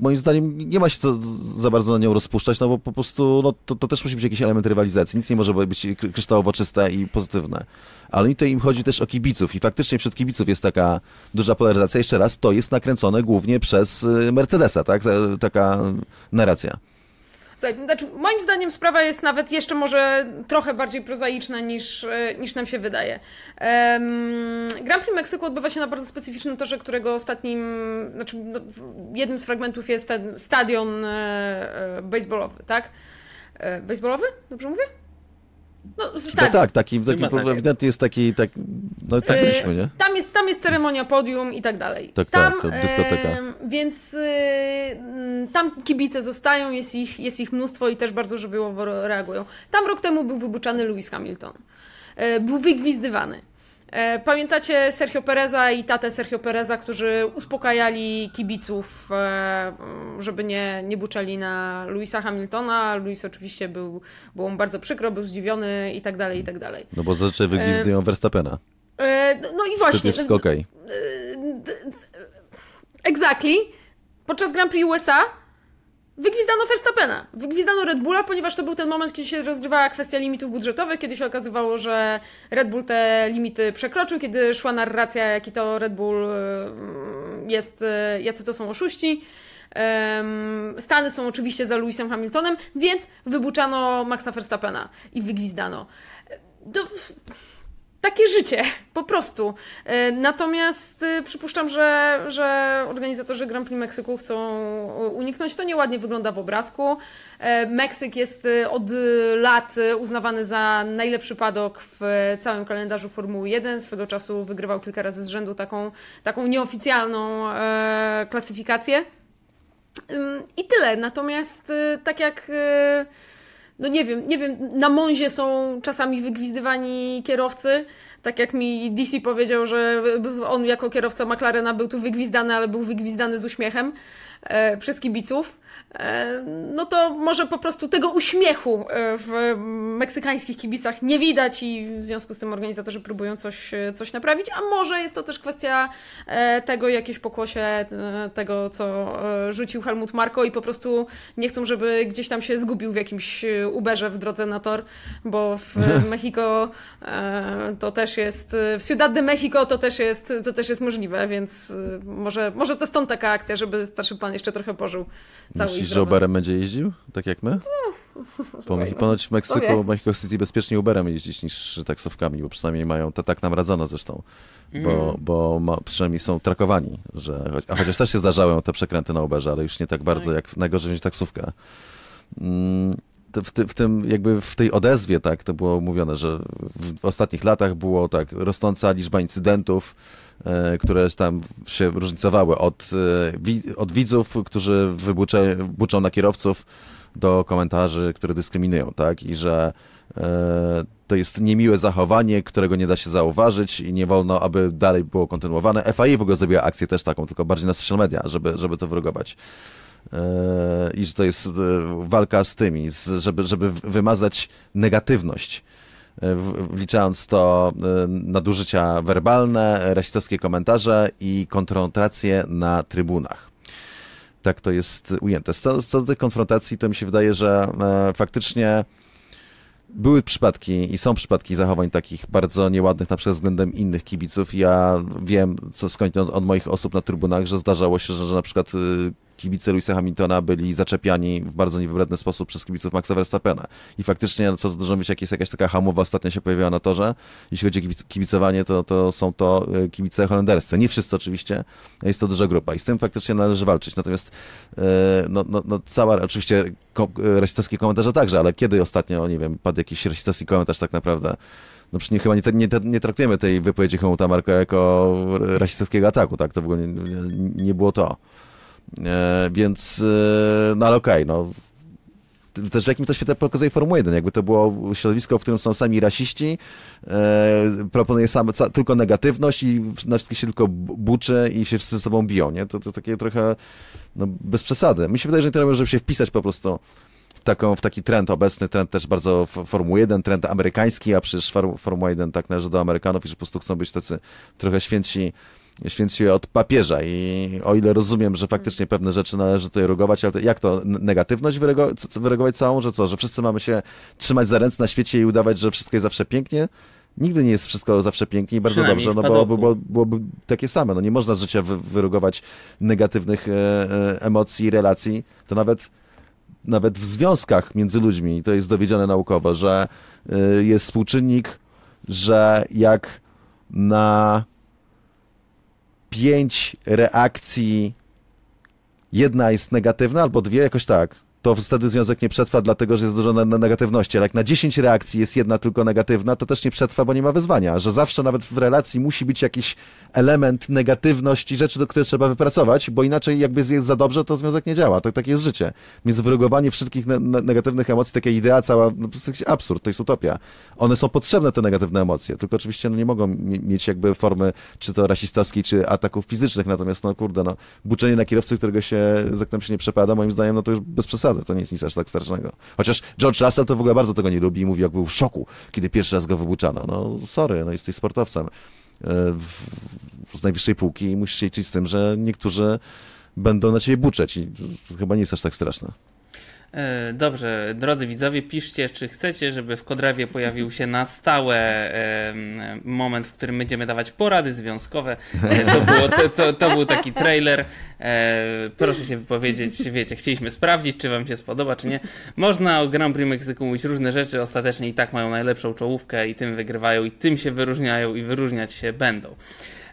moim zdaniem nie ma się co za bardzo na nią rozpuszczać, no bo po prostu no, to, to też musi być jakiś element rywalizacji. Nic nie może być kry- kryształowo czyste i pozytywne. Ale tutaj im chodzi też o kibiców i faktycznie wśród kibiców jest taka duża polaryzacja. Jeszcze raz, to jest nakręcone głównie przez y, Mercedesa, tak? Ta- Taka narracja. Słuchaj, znaczy, moim zdaniem sprawa jest nawet jeszcze może trochę bardziej prozaiczna niż, e, niż nam się wydaje. Em, Grand Prix Meksyku odbywa się na bardzo specyficznym torze, którego ostatnim, znaczy no, jednym z fragmentów jest ten stadion e, e, baseballowy, tak? E, baseballowy? Dobrze mówię? No, No tak, taki, taki Chyba tak. ewidentnie jest taki, tak, no tak E, byliśmy, nie? Tam jest, tam jest ceremonia podium i tak dalej. Tak, tam, tak, to dyskoteka. więc y, mm, tam kibice zostają, jest ich, jest ich mnóstwo i też bardzo żywiołowo reagują. Tam rok temu był wybuczany Lewis Hamilton. E, był wygwizdywany. E, Pamiętacie Sergio Pereza i tatę Sergio Pereza, którzy uspokajali kibiców, e, żeby nie, nie buczali na Louisa Hamiltona. Louis oczywiście był, było mu bardzo przykro, był zdziwiony i tak dalej, i tak dalej. No bo zazwyczaj wygwizdują Verstappena. E, No i Wtedy właśnie. wszystko okej. Exactly. Podczas Grand Prix USA wygwizdano Verstappena. Wygwizdano Red Bulla, ponieważ to był ten moment, kiedy się rozgrywała kwestia limitów budżetowych, kiedy się okazywało, że Red Bull te limity przekroczył, kiedy szła narracja, jaki to Red Bull jest, e, jacy to są oszuści. Stany są oczywiście za Lewisem Hamiltonem, więc wybuczano Maxa Verstappena i wygwizdano. To, takie życie, po prostu. E, Natomiast e, przypuszczam, że, że organizatorzy Grand Prix Meksyku chcą e, uniknąć. To nieładnie wygląda w obrazku. E, Meksyk jest e, od lat e, uznawany za najlepszy padok w całym kalendarzu Formuły 1. Swego czasu wygrywał kilka razy z rzędu taką, taką nieoficjalną klasyfikację. I tyle. Natomiast y, tak jak y, no nie wiem, nie wiem, na Monzie są czasami wygwizdywani kierowcy, Tak jak mi DC powiedział, że on jako kierowca McLarena był tu wygwizdany, ale był wygwizdany z uśmiechem e, przez kibiców. E, no to może po prostu tego uśmiechu e, w meksykańskich kibicach nie widać i w związku z tym organizatorzy próbują coś, e, coś naprawić, a może jest to też kwestia tego jakieś pokłosie tego, co rzucił Helmut Marko i po prostu nie chcą, żeby gdzieś tam się zgubił w jakimś Uberze w drodze na tor, bo w Mexico to też jest, w Ciudad de Mexico to też jest, to też jest możliwe, więc może, może to stąd taka akcja, żeby starszy pan jeszcze trochę pożył cały Myślisz, że Uberem będzie jeździł? Tak jak my? Po, ponoć w Meksyku, Mexico City bezpiecznie Uberem jeździć niż taksówkami, bo przynajmniej mają, to tak nam radzono zresztą, bo, mm. bo ma, przynajmniej są trakowani, że, a chociaż też się zdarzały te przekręty na Uberze, ale już nie tak bardzo tak. jak najgorzej wziąć taksówkę. Mm, w, ty, w, tym, jakby w tej odezwie, tak, to było mówione, że w, w ostatnich latach było tak rosnąca liczba incydentów, które tam się różnicowały od, e, od widzów, którzy wybuczą na kierowców, do komentarzy, które dyskryminują, tak? I że e, to jest niemiłe zachowanie, którego nie da się zauważyć i nie wolno, aby dalej było kontynuowane. FAI w ogóle zrobiła akcję też taką, tylko bardziej na social media, żeby, żeby to wyrugować. I że to jest walka z tymi, żeby, żeby wymazać negatywność wliczając to e, nadużycia werbalne, rasistowskie komentarze i konfrontacje na trybunach. Tak to jest ujęte. Co, co do tych konfrontacji, to mi się wydaje, że e, faktycznie były przypadki i są przypadki zachowań takich bardzo nieładnych na przykład względem innych kibiców. Ja wiem, co skądinąd od moich osób na trybunach, że zdarzało się, że, że na przykład y, kibice Louisa Hamiltona byli zaczepiani w bardzo niewybredny sposób przez kibiców Maxa Verstappena. I faktycznie, no, co dużo mówić, jak jest jakaś taka hamowa ostatnio się pojawiła na torze, jeśli chodzi o kibicowanie, to, to są to y, kibice holenderscy. Nie wszyscy oczywiście, jest to duża grupa i z tym faktycznie należy walczyć. Natomiast y, no, no, no cała, oczywiście rasistowskie komentarze także, ale kiedy ostatnio, nie wiem, padł jakiś rasistowski komentarz tak naprawdę no przecież chyba nie, nie, nie traktujemy tej wypowiedzi Helmuta Marko jako rasistowskiego ataku, tak? To w ogóle nie, nie było to. E, więc, e, no ale okej, okay, no też w jakim to świetle pokazuje Formuła 1, jakby to było środowisko, w którym są sami rasiści, e, proponuje same, ca, tylko negatywność i na wszystkich się tylko buczy i się wszyscy ze sobą biją, nie? To, to takie trochę, no, bez przesady. Mi się wydaje, że nie trzeba, żeby się wpisać po prostu w, taką, w taki trend obecny, trend też bardzo Formuły 1, trend amerykański, a przecież Formuła 1 tak należy do Amerykanów i że po prostu chcą być tacy trochę święci święci od papieża i o ile rozumiem, że faktycznie pewne rzeczy należy tutaj reagować, ale to, jak to, negatywność wyreagować całą, że co, że wszyscy mamy się trzymać za ręce na świecie i udawać, że wszystko jest zawsze pięknie? Nigdy nie jest wszystko zawsze pięknie i bardzo dobrze, no bo, bo byłoby takie same. No nie można z życia wy, wyrugować negatywnych e, e, emocji, relacji. To nawet, nawet w związkach między ludźmi, to jest dowiedzione naukowo, że e, jest współczynnik, że jak na pięć reakcji, jedna jest negatywna, albo dwie, jakoś tak to wtedy związek nie przetrwa, dlatego że jest dużo negatywności. Ale jak na 10 reakcji jest jedna tylko negatywna, to też nie przetrwa, bo nie ma wyzwania. Że zawsze nawet w relacji musi być jakiś element negatywności, rzeczy, do których trzeba wypracować, bo inaczej jakby jest za dobrze, to związek nie działa. Tak, tak jest życie. Więc wyrugowanie wszystkich ne negatywnych emocji, taka idea cała, no to jest jakiś absurd, to jest utopia. One są potrzebne, te negatywne emocje, tylko oczywiście no, nie mogą mieć jakby formy czy to rasistowskiej, czy ataków fizycznych. Natomiast no kurde, no, buczenie na kierowcy, którego się, za którym się nie przepada, moim zdaniem, no to już bez przesady przesady, to nie jest nic aż tak strasznego. Chociaż George Russell to w ogóle bardzo tego nie lubi i mówi, jak był w szoku, kiedy pierwszy raz go wybuczano. No sorry, no jesteś sportowcem e, z najwyższej półki i musisz się liczyć z tym, że niektórzy będą na ciebie buczeć i chyba nie jest aż tak straszne. E, dobrze, drodzy widzowie, piszcie, czy chcecie, żeby w Kodrawie pojawił się na stałe moment, w którym będziemy dawać porady związkowe. E, to, było, to, to, to był taki trailer. E, proszę się wypowiedzieć, wiecie, chcieliśmy sprawdzić, czy wam się spodoba, czy nie. Można o Grand Prix Meksyku mówić różne rzeczy, ostatecznie i tak mają najlepszą czołówkę i tym wygrywają i tym się wyróżniają i wyróżniać się będą.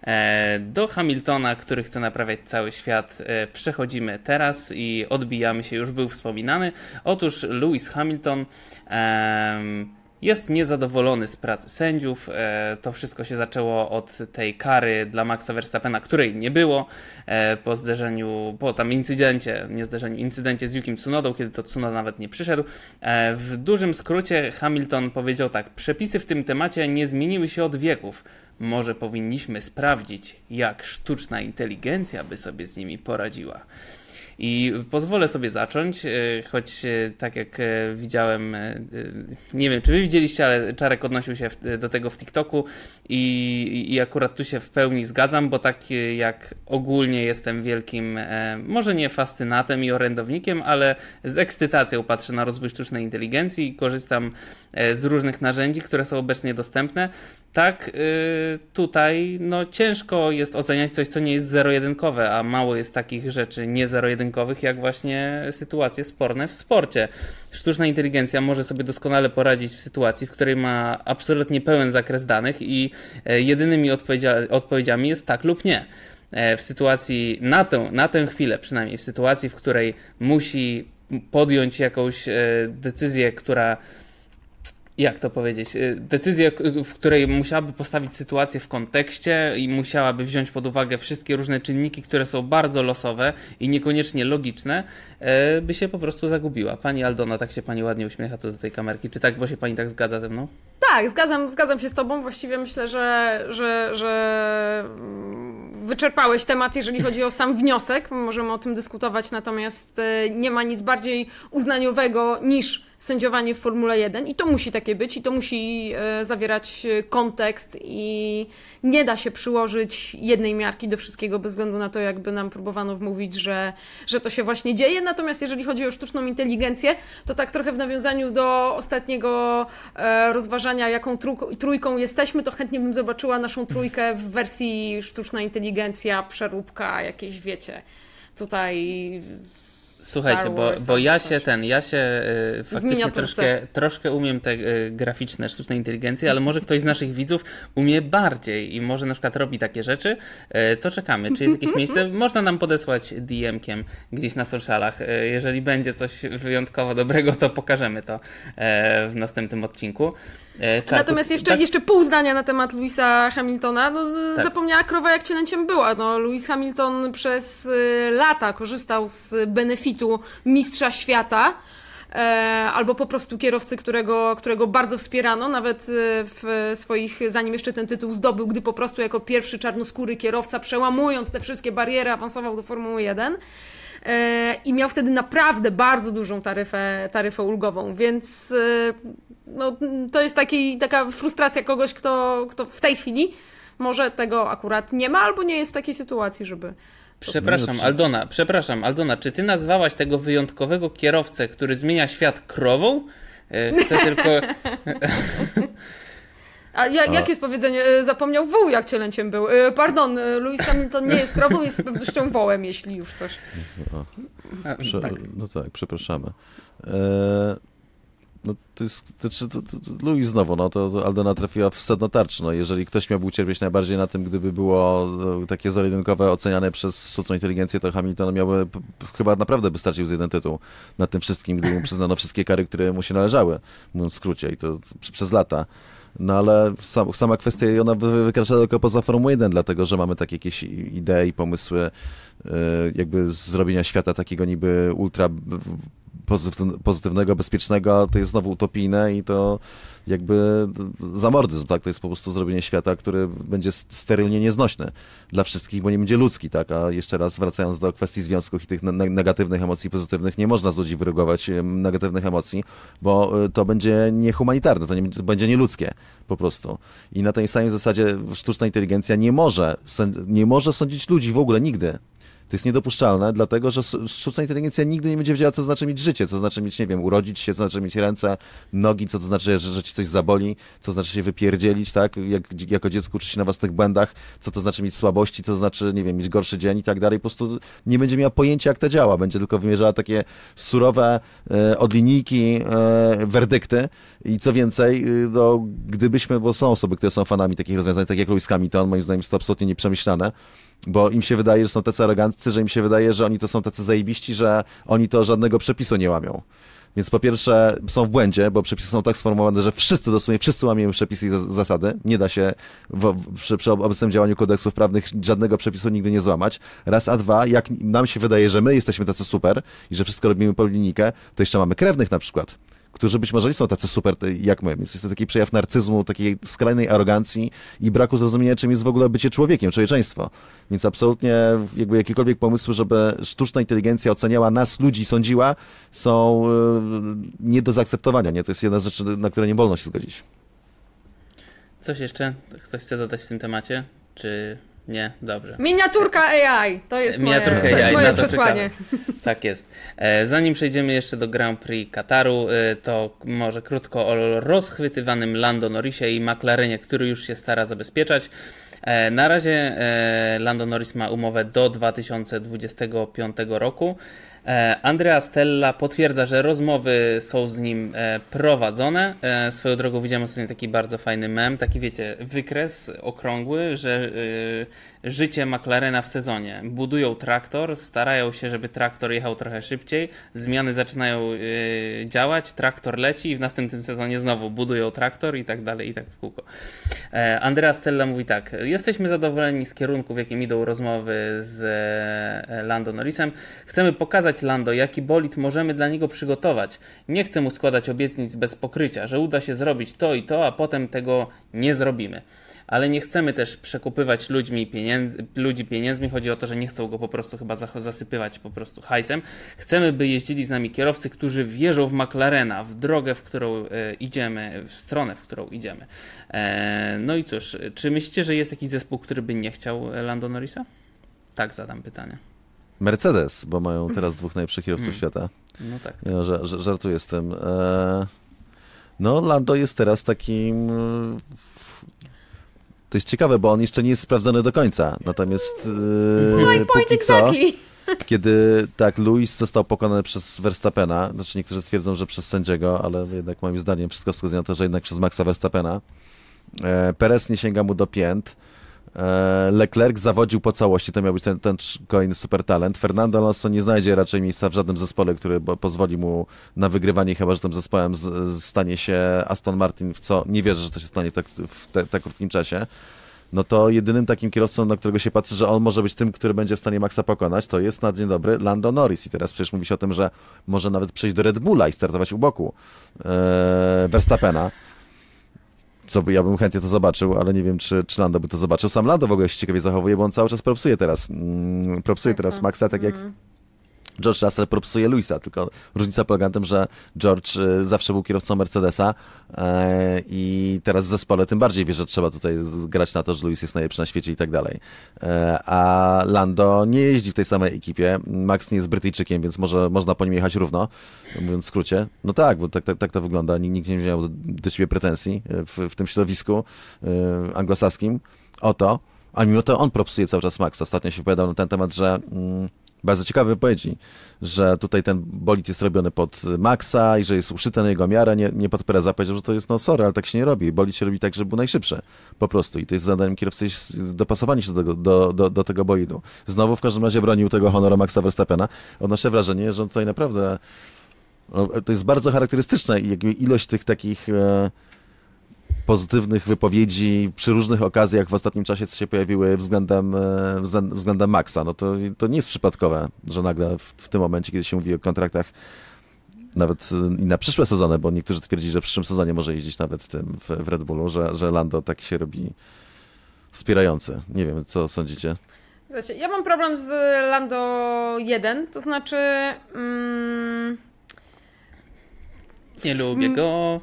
E, do Hamiltona, który chce naprawiać cały świat, e, przechodzimy teraz i odbijamy się, już był wspominany. Otóż Lewis Hamilton jest niezadowolony z pracy sędziów. E, to wszystko się zaczęło od tej kary dla Maxa Verstappena, której nie było po zderzeniu, po tam incydencie, nie zderzeniu, incydencie z Yukim Tsunodą, kiedy to Tsunoda nawet nie przyszedł. W dużym skrócie Hamilton powiedział tak: Przepisy w tym temacie nie zmieniły się od wieków. Może powinniśmy sprawdzić, jak sztuczna inteligencja by sobie z nimi poradziła. I pozwolę sobie zacząć, e, choć e, tak jak e, widziałem, nie wiem czy wy widzieliście, ale Czarek odnosił się do tego w TikToku i, i akurat tu się w pełni zgadzam, bo tak jak ogólnie jestem wielkim, może nie fascynatem i orędownikiem, ale z ekscytacją patrzę na rozwój sztucznej inteligencji i korzystam z różnych narzędzi, które są obecnie dostępne. Tak, tutaj no, ciężko jest oceniać coś, co nie jest zero-jedynkowe, a mało jest takich rzeczy nie zero-jedynkowych jak właśnie sytuacje sporne w sporcie. Sztuczna inteligencja może sobie doskonale poradzić w sytuacji, w której ma absolutnie pełen zakres danych i e, jedynymi odpowiedziami jest tak lub nie. E, w sytuacji, na tę, na tę chwilę przynajmniej, w sytuacji, w której musi podjąć jakąś e, decyzję, która jak to powiedzieć, y, decyzję, w której musiałaby postawić sytuację w kontekście i musiałaby wziąć pod uwagę wszystkie różne czynniki, które są bardzo losowe i niekoniecznie logiczne, e, by się po prostu zagubiła. Pani Aldona, tak się pani ładnie uśmiecha tu do tej kamerki. Czy tak, bo się pani tak zgadza ze mną? Tak, zgadzam, zgadzam się z tobą. Właściwie myślę, że, że, że mm, wyczerpałeś temat, jeżeli chodzi o sam wniosek. Możemy o tym dyskutować, natomiast e, nie ma nic bardziej uznaniowego niż sędziowanie w Formule 1 i to musi takie być i to musi e, zawierać e, kontekst i nie da się przyłożyć jednej miarki do wszystkiego bez względu na to, jakby nam próbowano wmówić, że, że to się właśnie dzieje. Natomiast jeżeli chodzi o sztuczną inteligencję, to tak trochę w nawiązaniu do ostatniego e, rozważania, jaką trójką jesteśmy, to chętnie bym zobaczyła naszą trójkę w wersji sztuczna inteligencja, przeróbka, jakieś wiecie, tutaj Słuchajcie, bo, bo ja się ten, ja się y, faktycznie troszkę, troszkę umiem te y, graficzne, sztuczne inteligencje, ale może ktoś z naszych widzów umie bardziej i może na przykład robi takie rzeczy, y, to czekamy. Czy jest jakieś miejsce? Można nam podesłać DM-kiem gdzieś na socialach. Jeżeli będzie coś wyjątkowo dobrego, to pokażemy to w następnym odcinku. E, Natomiast jeszcze, tak? jeszcze pół zdania na temat Louisa Hamiltona. No, tak. Zapomniała krowa jak cielęciem była. No, Lewis Hamilton przez y, lata korzystał z benefitu mistrza świata. E, albo po prostu kierowcy, którego, którego bardzo wspierano, nawet y, w swoich, zanim jeszcze ten tytuł zdobył, gdy po prostu jako pierwszy czarnoskóry kierowca, przełamując te wszystkie bariery, awansował do Formuły 1 e, i miał wtedy naprawdę bardzo dużą taryfę, taryfę ulgową, więc y, no, to jest taki, taka frustracja kogoś, kto, kto w tej chwili może tego akurat nie ma albo nie jest w takiej sytuacji, żeby. Przepraszam, Aldona, przepraszam, Aldona, czy ty nazwałaś tego wyjątkowego kierowcę, który zmienia świat krową? E, chcę tylko. A jak, jakie jest powiedzenie? E, zapomniał wół, jak cielęciem był. E, pardon, Lewis Hamilton nie jest krową, jest z pewnością wołem, jeśli już coś. Prze- tak. No tak, przepraszamy. No to jest, to, to, to, Louis znowu, no to, to Aldona trafiła w sedno tarczy, no jeżeli ktoś miałby ucierpieć najbardziej na tym, gdyby było no, takie zero oceniane przez sztuczną inteligencję, to Hamilton miałby, chyba naprawdę by starczył z jeden tytuł na tym wszystkim, gdyby mu przyznano wszystkie kary, które mu się należały, mówiąc w skrócie i to przez lata. No ale sam, sama kwestia, ona wykracza tylko poza Formułę 1, dlatego że mamy takie jakieś idee i pomysły e, jakby zrobienia świata takiego niby ultra pozytywnego, bezpiecznego, to jest znowu utopijne i to jakby zamordyzm, tak? To jest po prostu zrobienie świata, który będzie sterylnie nieznośny dla wszystkich, bo nie będzie ludzki, tak? A jeszcze raz wracając do kwestii związków i tych negatywnych emocji, pozytywnych, nie można z ludzi wyrugować negatywnych emocji, bo y, to będzie niehumanitarne, to, nie, to będzie nieludzkie po prostu. I na tej samej zasadzie sztuczna inteligencja nie może, nie może sądzić ludzi w ogóle nigdy. To jest niedopuszczalne, dlatego że sztuczna inteligencja nigdy nie będzie wiedziała, co to znaczy mieć życie, co to znaczy mieć, nie wiem, urodzić się, co to znaczy mieć ręce, nogi, co to znaczy, że, że ci coś zaboli, co to znaczy się wypierdzielić, tak? Jak, jako dziecko uczy się na własnych błędach, co to znaczy mieć słabości, co to znaczy, nie wiem, mieć gorszy dzień i tak dalej. Po prostu nie będzie miała pojęcia, jak to działa. Będzie tylko wymierzała takie surowe e, od linijki e, werdykty i co więcej, e, no, gdybyśmy, bo są osoby, które są fanami takich rozwiązań, tak jak Louis Hamilton, moim zdaniem jest to absolutnie nieprzemyślane, bo im się wydaje, że są tacy aroganccy, że im się wydaje, że oni to są tacy zajebiści, że oni to żadnego przepisu nie łamią. Więc po pierwsze są w błędzie, bo przepisy są tak sformułowane, że wszyscy dosłownie, wszyscy łamiemy przepisy i za- zasady. Nie da się w, w, przy, przy obecnym działaniu kodeksów prawnych żadnego przepisu nigdy nie złamać. Raz, a dwa, jak nam się wydaje, że my jesteśmy tacy super i że wszystko robimy po linijkę, to jeszcze mamy krewnych na przykład którzy być może nie są tacy super jak my. Więc jest to taki przejaw narcyzmu, takiej skrajnej arogancji i braku zrozumienia, czym jest w ogóle bycie człowiekiem, człowieczeństwo. Więc absolutnie jakby jakiekolwiek pomysły, żeby sztuczna inteligencja oceniała nas, ludzi, sądziła, są e, nie do zaakceptowania. Nie? To jest jedna z rzeczy, na które nie wolno się zgodzić. Coś jeszcze? Ktoś chce dodać w tym temacie? Czy nie? Dobrze. Miniaturka AI, to jest moje, Miniaturka to jest AI, moje na to przesłanie. Tak jest. E, Zanim przejdziemy jeszcze do Grand Prix Kataru, e, to może krótko o rozchwytywanym Lando Norrisie i McLarenie, który już się stara zabezpieczać. E, Na razie Lando Norris ma umowę do 2025 roku. E, Andrea Stella potwierdza, że rozmowy są z nim e, prowadzone. E, Swoją drogą widziałem ostatnio taki bardzo fajny mem, taki wiecie, wykres okrągły, że życie McLarena w sezonie. Budują traktor, starają się, żeby traktor jechał trochę szybciej, zmiany zaczynają e, działać, traktor leci i w następnym sezonie znowu budują traktor i tak dalej, i tak w kółko. E, Andrea Stella mówi tak, jesteśmy zadowoleni z kierunku, w jakim idą rozmowy z e, Lando Norrisem. Chcemy pokazać Lando, jaki bolid możemy dla niego przygotować. Nie chcę mu składać obietnic bez pokrycia, że uda się zrobić to i to, a potem tego nie zrobimy. Ale nie chcemy też przekupywać ludźmi pieniędzy, ludzi pieniędzmi. Chodzi o to, że nie chcą go po prostu chyba zasypywać po prostu hajsem. Chcemy, by jeździli z nami kierowcy, którzy wierzą w McLarena, w drogę, w którą e, idziemy, w stronę, w którą idziemy. E, no i cóż, czy myślicie, że jest jakiś zespół, który by nie chciał Lando Norrisa? Tak zadam pytanie. Mercedes, bo mają teraz dwóch najlepszych kierowców Hmm. świata. No tak. No, że, że, żartuję z tym. E, no, Lando jest teraz takim. To jest ciekawe, bo on jeszcze nie jest sprawdzony do końca. Natomiast. No i point exactly. kiedy tak, Luis został pokonany przez Verstappena, znaczy niektórzy stwierdzą, że przez sędziego, ale jednak moim zdaniem wszystko wskazuje na to, że jednak przez Maxa Verstappena. E, Perez nie sięga mu do pięt. E, Leclerc zawodził po całości, to miał być ten, ten kolejny super talent. Fernando Alonso nie znajdzie raczej miejsca w żadnym zespole, który pozwoli mu na wygrywanie, chyba że tym zespołem stanie się Aston Martin, w co nie wierzę, że to się stanie tak, w tak krótkim czasie. No to jedynym takim kierowcą, na którego się patrzy, że on może być tym, który będzie w stanie Maxa pokonać, to jest na dzień dobry Lando Norris. I teraz przecież mówi się o tym, że może nawet przejść do Red Bulla i startować u boku e, Verstappena. Co by, ja bym chętnie to zobaczył, ale nie wiem, czy, czy Lando by to zobaczył. Sam Lando w ogóle się ciekawie zachowuje, bo on cały czas propsuje teraz. Mm, propsuje teraz Maxa, tak jak Mm. George Russell propsuje Luisa, tylko różnica polega na tym, że George y, zawsze był kierowcą Mercedesa e, i teraz w zespole tym bardziej wie, że trzeba tutaj grać na to, że Luis jest najlepszy na świecie i tak dalej. E, a Lando nie jeździ w tej samej ekipie. Max nie jest Brytyjczykiem, więc może, można po nim jechać równo, mówiąc w skrócie. No tak, bo tak, tak, tak to wygląda. Nikt, nie miał do, ciebie pretensji e, w, w tym środowisku anglosaskim o to. A mimo to on propsuje cały czas Max. Ostatnio się wypowiadał na ten temat, że mm, bardzo ciekawe wypowiedzi, że tutaj ten bolid jest robiony pod Maxa i że jest uszyty na jego miarę, nie, nie pod Pereza. Powiedział, że to jest, no sorry, ale tak się nie robi. Bolid się robi tak, żeby był najszybszy. Po prostu. I to jest zadaniem kierowcy jest dopasowanie się do tego, do, do, do tego bolidu. Znowu w każdym razie bronił tego honoru Maxa Verstappena. Odnoszę wrażenie, że on tutaj naprawdę no, to jest bardzo charakterystyczne i jakby ilość tych takich e, pozytywnych wypowiedzi przy różnych okazjach w ostatnim czasie, co się pojawiły względem, e, względ- względem Maxa. No to, to nie jest przypadkowe, że nagle w, w tym momencie, kiedy się mówi o kontraktach nawet e, i na przyszłe sezony, bo niektórzy twierdzili, że w przyszłym sezonie może jeździć nawet w, tym, w, w Red Bullu, że, że Lando tak się robi wspierający. Nie wiem, co sądzicie? Słuchajcie, ja mam problem z Lando 1, to znaczy. Mm, Nie lubię go.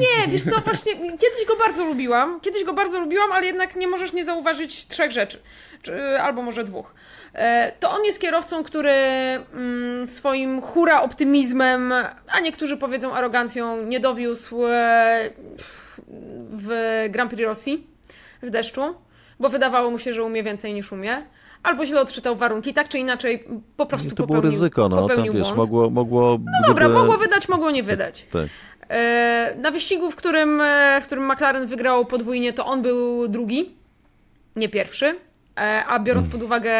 Nie, wiesz co, właśnie kiedyś go bardzo lubiłam. Kiedyś go bardzo lubiłam, ale jednak nie możesz nie zauważyć trzech rzeczy. Czy, albo może dwóch. E, To on jest kierowcą, który mm, swoim hura optymizmem, a niektórzy powiedzą arogancją, nie dowiózł e, w Grand Prix Rosji w deszczu, bo wydawało mu się, że umie więcej niż umie. Albo źle odczytał warunki, tak czy inaczej po prostu to było popełnił, ryzyko, no tam popełnił wiesz, błąd. mogło, mogło No dobra, mogło wydać, mogło nie wydać. Tak. E, Na wyścigu, w którym, e, w którym McLaren wygrał podwójnie, to on był drugi, nie pierwszy. E, A biorąc pod uwagę,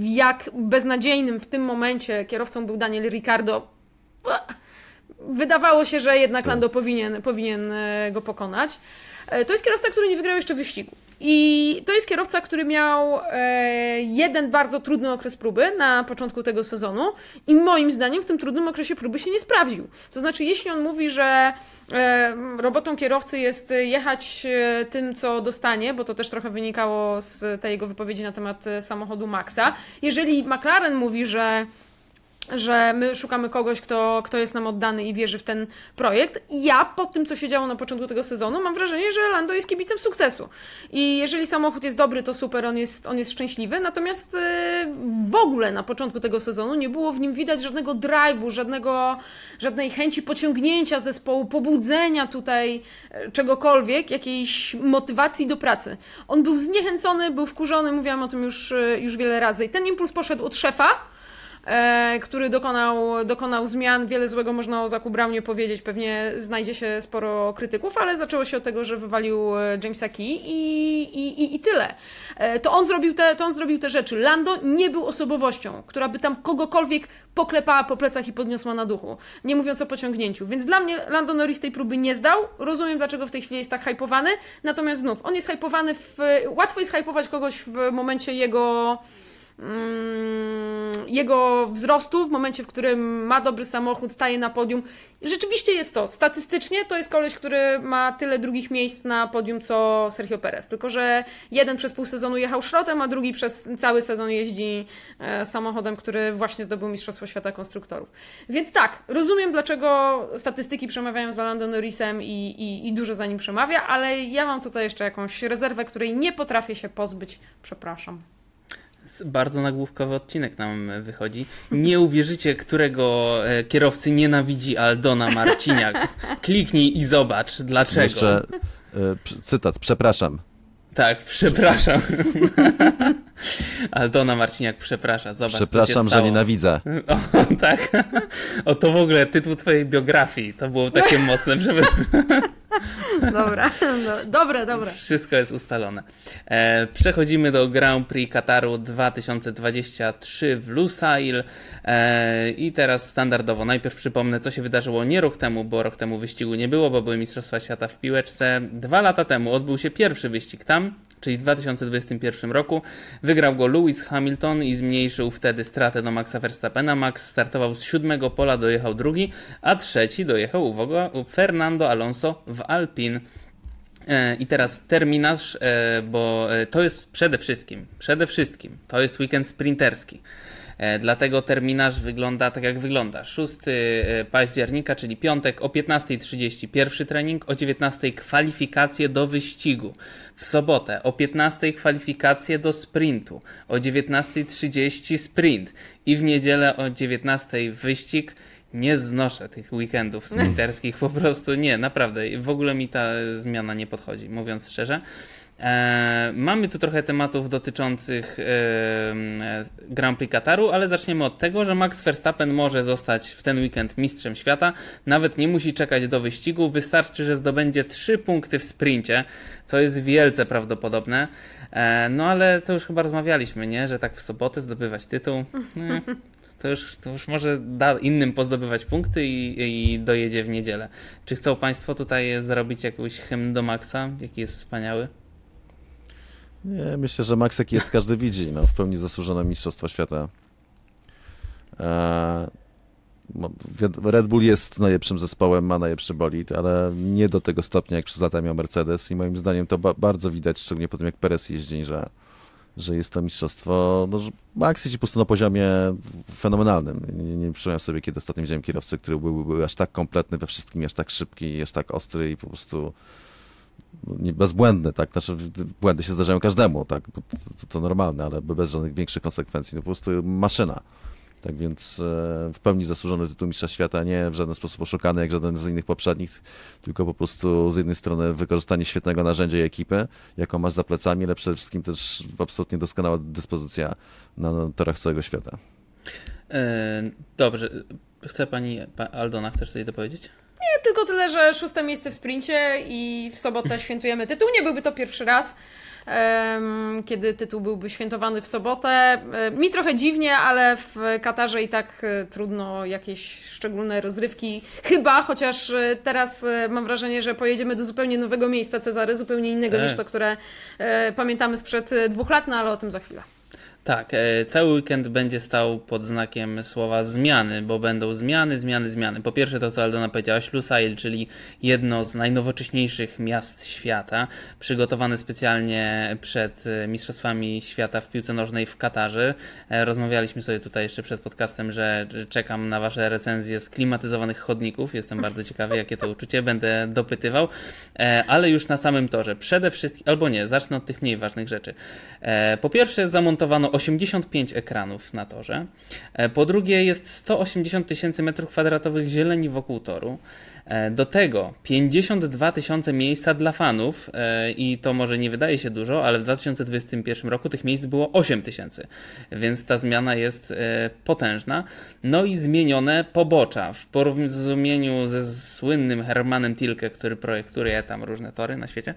jak beznadziejnym w tym momencie kierowcą był Daniel Ricciardo, wydawało się, że jednak Lando powinien, powinien e, go pokonać. E, to jest kierowca, który nie wygrał jeszcze wyścigu. I to jest kierowca, który miał e, jeden bardzo trudny okres próby na początku tego sezonu i moim zdaniem w tym trudnym okresie próby się nie sprawdził. To znaczy, jeśli on mówi, że e, robotą kierowcy jest jechać e, tym, co dostanie, bo to też trochę wynikało z tej jego wypowiedzi na temat samochodu Maxa. Jeżeli McLaren mówi, że że my szukamy kogoś, kto, kto jest nam oddany i wierzy w ten projekt. I ja po tym, co się działo na początku tego sezonu, mam wrażenie, że Lando jest kibicem sukcesu. I jeżeli samochód jest dobry, to super, on jest, on jest szczęśliwy. Natomiast yy, w ogóle na początku tego sezonu nie było w nim widać żadnego drive'u, żadnego, żadnej chęci pociągnięcia zespołu, pobudzenia tutaj yy, czegokolwiek, jakiejś motywacji do pracy. On był zniechęcony, był wkurzony, mówiłam o tym już, yy, już wiele razy. I ten impuls poszedł od szefa, który dokonał, dokonał zmian. Wiele złego można o Zaku Brownie powiedzieć, pewnie znajdzie się sporo krytyków, ale zaczęło się od tego, że wywalił e, Jamesa Key i, i, i, i tyle. E, to, on zrobił te, to on zrobił te rzeczy. Lando nie był osobowością, która by tam kogokolwiek poklepała po plecach i podniosła na duchu. Nie mówiąc o pociągnięciu. Więc dla mnie Lando Norris tej próby nie zdał. Rozumiem, dlaczego w tej chwili jest tak hypowany. Natomiast znów, on jest hypowany w... Łatwo jest hypować kogoś w momencie jego jego wzrostu w momencie, w którym ma dobry samochód, staje na podium. Rzeczywiście jest to. Statystycznie to jest koleś, który ma tyle drugich miejsc na podium co Sergio Perez. Tylko, że jeden przez pół sezonu jechał szrotem, a drugi przez cały sezon jeździ e, samochodem, który właśnie zdobył Mistrzostwo Świata Konstruktorów. Więc tak, rozumiem, dlaczego statystyki przemawiają za Lando Norrisem i, i, i dużo za nim przemawia, ale ja mam tutaj jeszcze jakąś rezerwę, której nie potrafię się pozbyć. Przepraszam. Bardzo nagłówkowy odcinek nam wychodzi. Nie uwierzycie, którego e, kierowcy nienawidzi Aldona Marciniak. Kliknij i zobacz dlaczego. Jeszcze y, cytat, przepraszam. Tak, przepraszam. Aldona Marciniak przeprasza, zobacz Przepraszam, że nienawidzę. O, tak. O, to w ogóle tytuł twojej biografii. To było takie mocne, żeby... Dobra, no, dobre, dobre. Wszystko jest ustalone. E, przechodzimy do Grand Prix Kataru 2023 w Lusail. E, I teraz standardowo, najpierw przypomnę, co się wydarzyło nie rok temu, bo rok temu wyścigu nie było, bo były Mistrzostwa Świata w piłeczce. Dwa lata temu odbył się pierwszy wyścig tam, czyli w 2021 roku. Wygrał go Lewis Hamilton i zmniejszył wtedy stratę do Maxa Verstappena. Max startował z siódmego pola, dojechał drugi, a trzeci dojechał, uwaga, Fernando Alonso w Alpin. E, I teraz terminarz, e, bo e, to jest przede wszystkim, przede wszystkim, to jest weekend sprinterski. Dlatego terminarz wygląda tak jak wygląda. 6 października, czyli piątek o 15.30 pierwszy trening, o 19.00 kwalifikacje do wyścigu. W sobotę o 15.00 kwalifikacje do sprintu, o 19.30 sprint i w niedzielę o 19.00 wyścig nie znoszę tych weekendów sprinterskich, po prostu nie, naprawdę. W ogóle mi ta zmiana nie podchodzi, mówiąc szczerze. E, mamy tu trochę tematów dotyczących e, Grand Prix Kataru, ale zaczniemy od tego, że Max Verstappen może zostać w ten weekend mistrzem świata. Nawet nie musi czekać do wyścigu, wystarczy, że zdobędzie 3 punkty w sprincie, co jest wielce prawdopodobne. E, no ale to już chyba rozmawialiśmy, nie? Że tak w sobotę zdobywać tytuł. To już, to już może da innym pozdobywać punkty i, i dojedzie w niedzielę. Czy chcą Państwo tutaj zrobić jakiś hymn do Maxa, jaki jest wspaniały? Nie, myślę, że Max jaki jest, każdy widzi. No, w pełni zasłużone Mistrzostwo Świata. Eee, Red Bull jest najlepszym zespołem, ma najlepszy bolid, ale nie do tego stopnia, jak przez lata miał Mercedes i moim zdaniem to ba bardzo widać, szczególnie po tym, jak Perez jeździ, że że jest to mistrzostwo, no, że po prostu na poziomie fenomenalnym. Nie, nie sobie, kiedy ostatnio widziałem kierowcę, który był, był aż tak kompletny we wszystkim, aż tak szybki, aż tak ostry i po prostu nie, bezbłędny, tak? Znaczy, błędy się zdarzają każdemu, tak? To, to, to normalne, ale bez żadnych większych konsekwencji. No, po prostu maszyna. Tak więc e, w pełni zasłużony tytuł Mistrza Świata, nie w żaden sposób oszukany jak żaden z innych poprzednich, tylko po prostu z jednej strony wykorzystanie świetnego narzędzia i ekipy, jaką masz za plecami, ale przede wszystkim też absolutnie doskonała dyspozycja na torach całego świata. E, dobrze. Chce pani, Aldona, chcesz coś dopowiedzieć? Nie, tylko tyle, że szóste miejsce w sprincie i w sobotę świętujemy tytuł. Nie byłby to pierwszy raz. Kiedy tytuł byłby świętowany w sobotę. Mi trochę dziwnie, ale w Katarze i tak e, trudno jakieś szczególne rozrywki. Chyba, chociaż e, teraz e, mam wrażenie, że pojedziemy do zupełnie nowego miejsca Cezary, zupełnie innego Tak. niż to, które pamiętamy sprzed dwóch lat, no ale o tym za chwilę. Tak, e, cały weekend będzie stał pod znakiem słowa zmiany, bo będą zmiany, zmiany, zmiany. Po pierwsze to, co Aldona powiedziałaś, Lusail, czyli jedno z najnowocześniejszych miast świata, przygotowane specjalnie przed e, Mistrzostwami Świata w piłce nożnej w Katarze. E, Rozmawialiśmy sobie tutaj jeszcze przed podcastem, że czekam na Wasze recenzje z klimatyzowanych chodników. Jestem bardzo ciekawy, jakie to uczucie, będę dopytywał. Ale już na samym torze, przede wszystkim, albo nie, zacznę od tych mniej ważnych rzeczy. Po pierwsze, zamontowano 85 ekranów na torze. E, Po drugie, jest 180 tysięcy metrów kwadratowych zieleni wokół toru. E, Do tego 52 tysiące miejsca dla fanów e, i to może nie wydaje się dużo, ale w 2021 roku tych miejsc było 8 tysięcy, więc ta zmiana jest e, potężna. No i zmienione pobocza w porozumieniu ze słynnym Hermanem Tilke, który projektuje tam różne tory na świecie.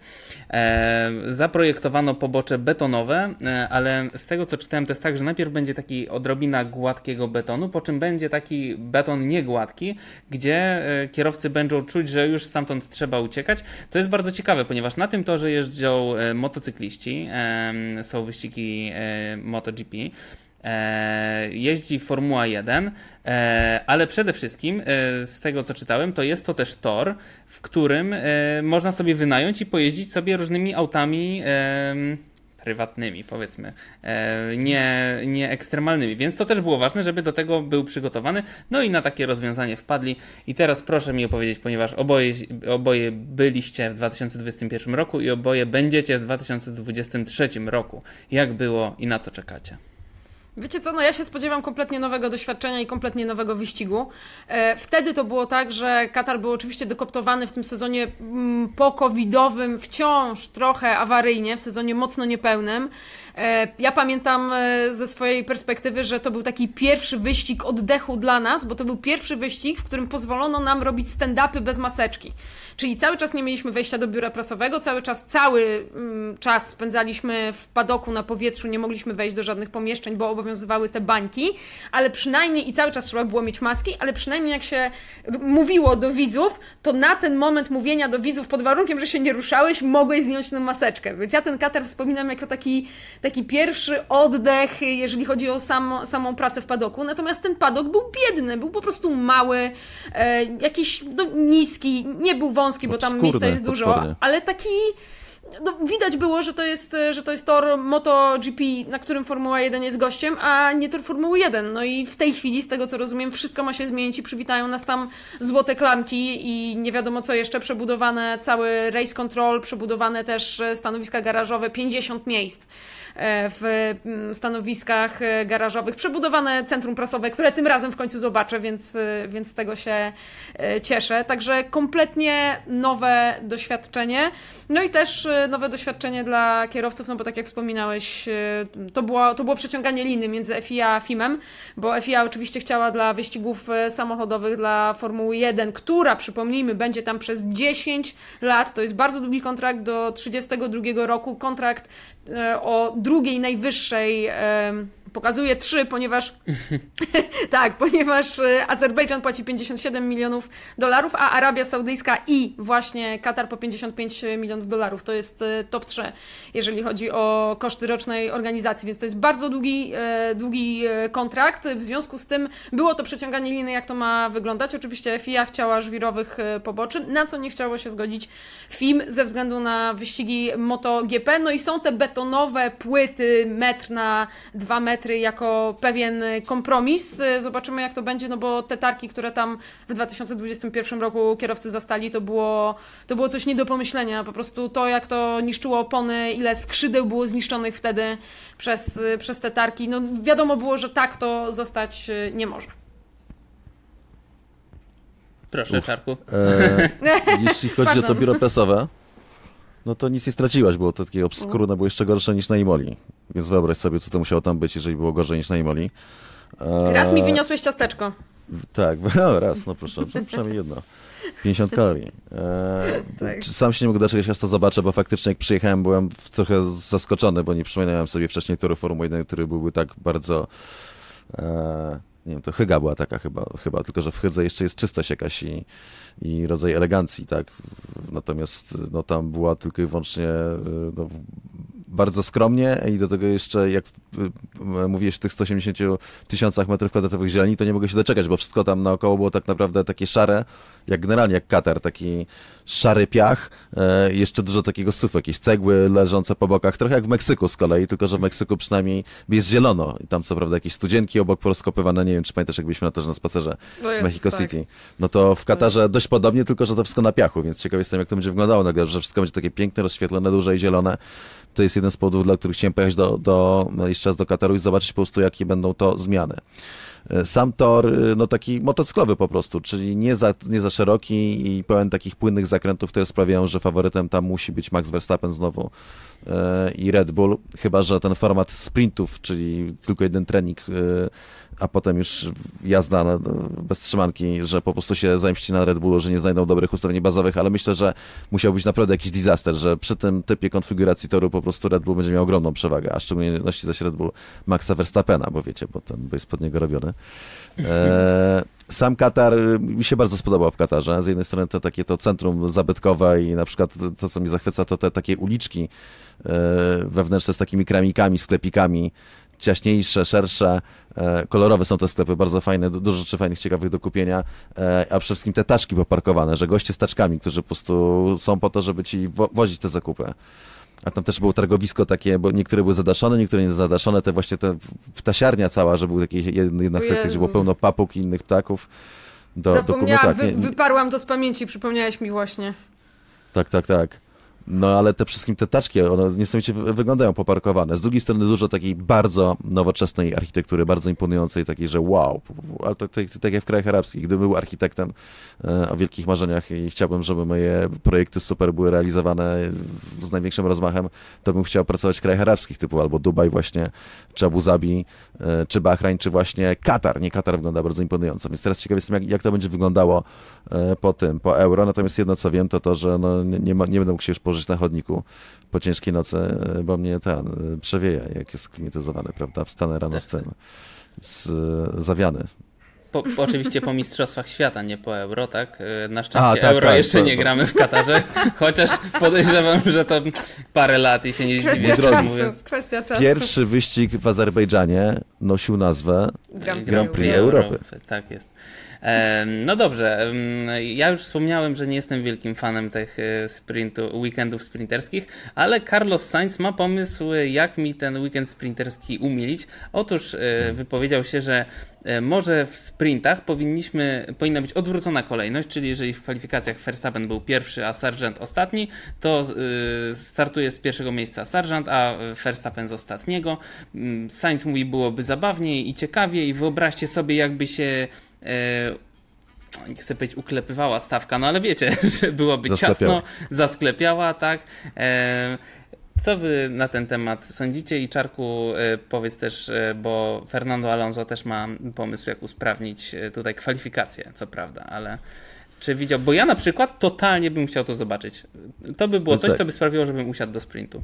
Zaprojektowano pobocze betonowe, ale z tego co czytałem to jest tak, że najpierw będzie taki odrobina gładkiego betonu, po czym będzie taki beton niegładki, gdzie kierowcy będą czuć, że już stamtąd trzeba uciekać. To jest bardzo ciekawe, ponieważ na tym torze jeżdżą e, motocykliści, em, są wyścigi e, MotoGP. E, jeździ Formuła 1, e, ale przede wszystkim e, z tego co czytałem, to jest to też tor, w którym e, można sobie wynająć i pojeździć sobie różnymi autami prywatnymi, powiedzmy, e, nie, nie ekstremalnymi. Więc to też było ważne, żeby do tego był przygotowany. No i na takie rozwiązanie wpadli. I teraz proszę mi opowiedzieć, ponieważ oboje, oboje byliście w 2021 roku i oboje będziecie w 2023 roku. Jak było i na co czekacie? Wiecie co, no ja się spodziewam kompletnie nowego doświadczenia i kompletnie nowego wyścigu. E, Wtedy to było tak, że Katar był oczywiście dokoptowany w tym sezonie mm, po-covidowym, wciąż trochę awaryjnie, w sezonie mocno niepełnym. E, Ja pamiętam e, ze swojej perspektywy, że to był taki pierwszy wyścig oddechu dla nas, bo to był pierwszy wyścig, w którym pozwolono nam robić stand-upy bez maseczki. Czyli cały czas nie mieliśmy wejścia do biura prasowego, cały czas, cały mm, czas spędzaliśmy w padoku na powietrzu, nie mogliśmy wejść do żadnych pomieszczeń, bo obowiązywały te bańki, ale przynajmniej i cały czas trzeba było mieć maski, ale przynajmniej jak się mówiło do widzów, to na ten moment mówienia do widzów pod warunkiem, że się nie ruszałeś, mogłeś zdjąć tę maseczkę. Więc ja ten katar wspominam jako taki, taki pierwszy oddech, jeżeli chodzi o sam, samą pracę w padoku. Natomiast ten padok był biedny, był po prostu mały, e, jakiś no, niski, nie był wąski, bo tam Obskurny miejsca jest dużo, potwornie. ale taki no, widać było, że to, jest, że to jest tor MotoGP, na którym Formuła 1 jest gościem, a nie tor Formuły 1. No i w tej chwili, z tego co rozumiem, wszystko ma się zmienić i przywitają nas tam złote klamki i nie wiadomo co jeszcze, przebudowane cały race control, przebudowane też e, stanowiska garażowe, 50 miejsc e, w mm, stanowiskach e, garażowych, przebudowane centrum prasowe, które tym razem w końcu zobaczę, więc, e, więc z tego się e, cieszę. Także kompletnie nowe doświadczenie. No i też e, nowe doświadczenie dla kierowców, no bo tak jak wspominałeś, e, to było, to było przeciąganie liny między FIA a FIM-em, bo FIA oczywiście chciała dla wyścigów e, samochodowych, dla Formuły 1, która, przypomnijmy, będzie tam przez 10 lat, to jest bardzo długi kontrakt do 32 roku, kontrakt o drugiej najwyższej Pokazuje 3, ponieważ tak, ponieważ e, Azerbejdżan płaci 57 milionów dolarów, a Arabia Saudyjska i właśnie Katar po 55 milionów dolarów. To jest e, top 3, jeżeli chodzi o koszty rocznej organizacji, więc to jest bardzo długi, e, długi kontrakt. W związku z tym było to przeciąganie liny, jak to ma wyglądać. Oczywiście FIA chciała żwirowych poboczy, na co nie chciało się zgodzić FIM ze względu na wyścigi MotoGP. No i są te betonowe płyty metr na 2 metry jako pewien kompromis. Zobaczymy jak to będzie, no bo te tarki, które tam w 2021 roku kierowcy zastali, to było, to było coś nie do pomyślenia. Po prostu to, jak to niszczyło opony, ile skrzydeł było zniszczonych wtedy przez, przez te tarki. No wiadomo było, że tak to zostać nie może. Proszę, Uf. Czarku. E, jeśli chodzi o to biuro prasowe, no to nic nie straciłaś, było to takie obskurne, było jeszcze gorsze niż na Imoli. Więc wyobraź sobie, co to musiało tam być, jeżeli było gorzej niż na Imoli. E, Raz mi wyniosłeś ciasteczko. Tak, no raz, no proszę, no, przynajmniej jedno. 50 kalorii. E, Tak. Sam się nie mogę doczekać, aż to zobaczę, bo faktycznie jak przyjechałem, byłem trochę zaskoczony, bo nie przypominałem sobie wcześniej toru Formuły 1, który byłby tak bardzo... E, nie wiem, to hyga była taka chyba, chyba, tylko że w hydze jeszcze jest czystość jakaś i, i rodzaj elegancji, tak? Natomiast no, tam była tylko i wyłącznie e, no, bardzo skromnie i do tego jeszcze, jak y, mówiłeś w tych 180 tysiącach metrów kwadratowych zieleni, to nie mogę się doczekać, bo wszystko tam naokoło było tak naprawdę takie szare, jak generalnie jak Katar, taki szary piach, e, jeszcze dużo takiego syfu, jakieś cegły leżące po bokach, trochę jak w Meksyku z kolei, tylko że w Meksyku przynajmniej jest zielono i tam co prawda jakieś studzienki obok porozkopywane, nie wiem czy pamiętasz jak byliśmy na też na spacerze O w Jezus, Mexico tak. City. No to w Katarze dość podobnie, tylko że to wszystko na piachu, więc ciekaw jestem, jak to będzie wyglądało nagle, że wszystko będzie takie piękne, rozświetlone, duże i zielone. To jest jeden z powodów, dla których chciałem pojechać do, do, no, jeszcze raz do Kataru i zobaczyć po prostu, jakie będą to zmiany. E, Sam tor, y, no taki motocyklowy po prostu, czyli nie za, nie za szeroki i pełen takich płynnych zakrętów, które sprawiają, że faworytem tam musi być Max Verstappen znowu e, i Red Bull, chyba że ten format sprintów, czyli tylko jeden trening, e, a potem już jazda na, bez trzymanki, że po prostu się zemści na Red Bullu, że nie znajdą dobrych ustawień bazowych, ale myślę, że musiał być naprawdę jakiś disaster, że przy tym typie konfiguracji toru po prostu Red Bull będzie miał ogromną przewagę, a szczególnie nosi zaś Red Bull Maxa Verstappena, bo wiecie, bo ten jest pod niego robiony. E, sam Katar y, mi się bardzo spodobał w Katarze. Z jednej strony to takie to centrum zabytkowe i na przykład to, co mi zachwyca, to te takie uliczki e, wewnętrzne z takimi kramikami, sklepikami, ciaśniejsze, szersze, e, kolorowe są te sklepy, bardzo fajne, du- dużo rzeczy fajnych, ciekawych do kupienia, e, a przede wszystkim te taczki poparkowane, że goście z taczkami, którzy po prostu są po to, żeby ci wo- wozić te zakupy. A tam też było targowisko takie, bo niektóre były zadaszone, niektóre nie zadaszone, te właśnie te ptasiarnia cała, że był taki jedna, sekcja, gdzie było pełno papug i innych ptaków. Do, do Zapomniałam, tak, wy, nie- nie- wyparłam to z pamięci, przypomniałeś mi właśnie. tak, tak, tak. No ale te wszystkim te taczki, one niesamowicie wy- wyglądają poparkowane. Z drugiej strony dużo takiej bardzo nowoczesnej architektury, bardzo imponującej, takiej, że wow, ale to, to tak jak w krajach arabskich. Gdybym był architektem e, o wielkich marzeniach i chciałbym, żeby moje projekty super były realizowane z największym rozmachem, to bym chciał pracować w krajach arabskich, typu albo Dubaj właśnie, czy Abu Zabi, e, czy Bahrain, czy właśnie Katar. Nie, Katar wygląda bardzo imponująco, więc teraz ciekaw jestem, jak, jak to będzie wyglądało po tym, po euro. Natomiast jedno, co wiem, to to, że no, nie, nie, ma, nie będę mógł się już położyć na chodniku po ciężkiej nocy, e, bo mnie ten e, przewieje, jak jest klimatyzowany, prawda? Wstanę rano z tym, z, e, zawiany. Po, po, oczywiście po Mistrzostwach Świata, nie po Euro, tak? Na szczęście A, tak, Euro tak, jeszcze to- nie to- gramy w Katarze, chociaż podejrzewam, że to parę lat i się nie mówiąc. kwestia czasu. Pierwszy wyścig w Azerbejdżanie nosił nazwę Grand Prix, Grand Prix Europy. Tak jest. No dobrze, ja już wspomniałem, że nie jestem wielkim fanem tych e, sprintu, weekendów sprinterskich, ale Carlos Sainz ma pomysł, jak mi ten weekend sprinterski umilić. Otóż e, wypowiedział się, że e, może w sprintach powinniśmy, powinna być odwrócona kolejność, czyli jeżeli w kwalifikacjach Verstappen był pierwszy, a Sargent ostatni, to startuje z pierwszego miejsca Sargent, a Verstappen z ostatniego. Mm, Sainz mówi, byłoby zabawniej i ciekawiej. Wyobraźcie sobie, jakby się nie chcę powiedzieć uklepywała stawka, no ale wiecie, że byłoby Zasklepiała. ciasno, zasklepiała, tak. E, co wy na ten temat sądzicie? I Czarku, e, powiedz też, bo Fernando Alonso też ma pomysł, jak usprawnić tutaj kwalifikacje, co prawda, ale czy widział? Bo ja na przykład totalnie bym chciał to zobaczyć. To by było No coś, tak. co by sprawiło, żebym usiadł do sprintu.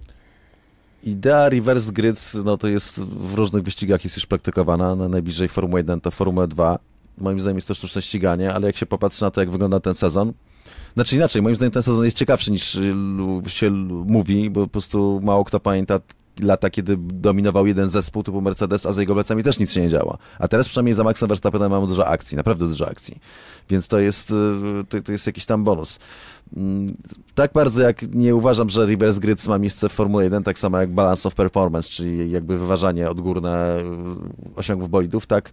Idea reverse grids, no to jest w różnych wyścigach jest już praktykowana. Na najbliżej Formuły 1 to Formuła 2. Moim zdaniem jest to sztuczne ściganie, ale jak się popatrzy na to, jak wygląda ten sezon, znaczy inaczej, moim zdaniem ten sezon jest ciekawszy niż y, się mówi, bo po prostu mało kto pamięta lata, kiedy dominował jeden zespół typu Mercedes, a za jego plecami też nic się nie działa. A teraz przynajmniej za Maxem Verstappenem mamy dużo akcji, naprawdę dużo akcji. Więc to jest, y, to, to jest jakiś tam bonus. Mm, Tak bardzo jak nie uważam, że reverse grids ma miejsce w Formule 1, tak samo jak balance of performance, czyli jakby wyważanie odgórne y, osiągów bolidów, tak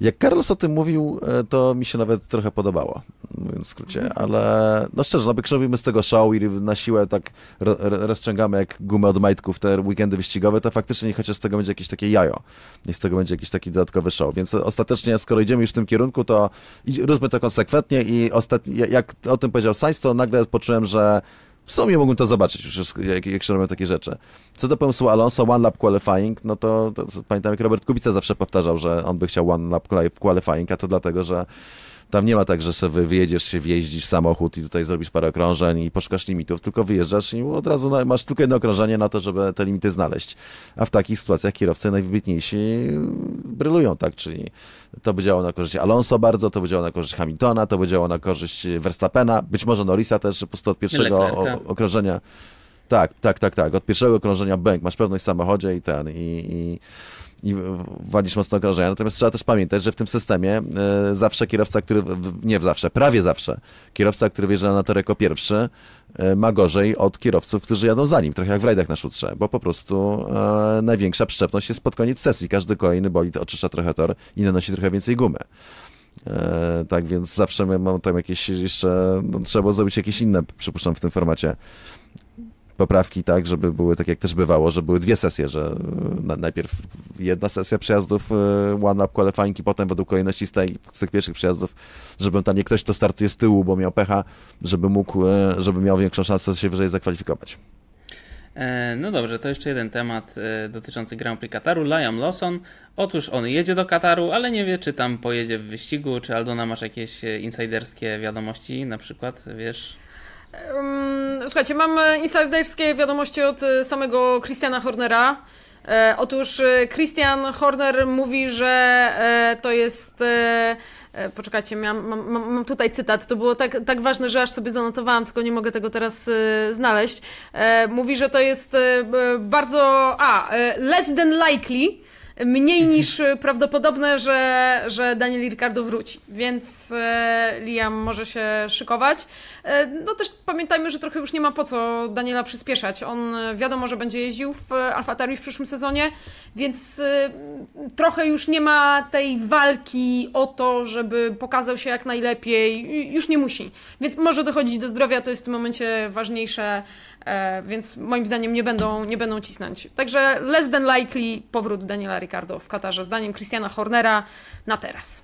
jak Carlos o tym mówił, e, to mi się nawet trochę podobało, mówiąc w skrócie, ale no szczerze, no robimy z tego show i na siłę tak ro- ro- rozciągamy jak gumę od majtków te weekendy wyścigowe, to faktycznie niech chociaż z tego będzie jakieś takie jajo, niech z tego będzie jakiś taki dodatkowy show, więc ostatecznie skoro idziemy już w tym kierunku, to róbmy to konsekwentnie i ostatni, jak o tym powiedział Sainz, to nagle poczułem, że w sumie mógłbym to zobaczyć jak, jak się robią takie rzeczy. Co do pomysłu Alonso, One Lap Qualifying, no to, to, pamiętam jak Robert Kubica zawsze powtarzał, że on by chciał One Lap Qualifying, a to dlatego, że tam nie ma tak, że sobie wyjedziesz się, wjeździsz w samochód i tutaj zrobisz parę okrążeń i poszukasz limitów, tylko wyjeżdżasz i od razu masz tylko jedno okrążenie na to, żeby te limity znaleźć. A w takich sytuacjach kierowcy najwybitniejsi brylują, tak? Czyli to by działało na korzyść Alonso bardzo, to by działało na korzyść Hamiltona, to by działało na korzyść Verstappena, być może Norrisa też, po prostu od pierwszego Leclerca. okrążenia. Tak, tak, tak, tak. Od pierwszego okrążenia bęk, masz pewność w samochodzie i ten, i, i, i walisz mocno okrążenia. Natomiast trzeba też pamiętać, że w tym systemie e, zawsze kierowca, który, nie zawsze, prawie zawsze, kierowca, który wjeżdża na tor jako pierwszy, e, ma gorzej od kierowców, którzy jadą za nim, trochę jak w rajdach na szutrze, bo po prostu e, największa przyczepność jest pod koniec sesji. Każdy kolejny bolid oczyszcza trochę tor i nanosi trochę więcej gumy. E, tak więc zawsze mam- tam jakieś jeszcze, no, trzeba zrobić jakieś inne, przypuszczam, w tym formacie poprawki, tak, żeby były, tak jak też bywało, że były dwie sesje, że e, na, najpierw jedna sesja przejazdów e, one up qualifying i potem według kolejności z, tej, z tych pierwszych przejazdów, żeby tam nie ktoś, kto startuje z tyłu, bo miał pecha, żeby mógł, e, żeby miał większą szansę się wyżej zakwalifikować. No dobrze, to jeszcze jeden temat dotyczący Grand Prix Kataru. Liam Lawson. Otóż on jedzie do Kataru, ale nie wie, czy tam pojedzie w wyścigu. Czy Aldona masz jakieś insiderskie wiadomości, na przykład, wiesz? Słuchajcie, mam insiderskie wiadomości od e, samego Christiana Hornera. E, otóż e, Christian Horner mówi, że to jest. Poczekajcie, mam, mam, tutaj cytat. To było tak, tak ważne, że aż sobie zanotowałam, tylko nie mogę tego teraz znaleźć. Mówi, że to jest bardzo. A, less than likely. Mniej niż e, prawdopodobne, że, że Daniel Ricciardo wróci, więc e, Liam może się szykować. E, no też pamiętajmy, że trochę już nie ma po co Daniela przyspieszać. On wiadomo, że będzie jeździł w AlphaTauri w przyszłym sezonie, więc trochę już nie ma tej walki o to, żeby pokazał się jak najlepiej. Ju- Już nie musi. Więc może dochodzić do zdrowia, to jest w tym momencie ważniejsze, więc moim zdaniem nie będą, nie będą cisnąć. Także less than likely powrót Daniela Ricciardo w Katarze, zdaniem Christiana Hornera na teraz.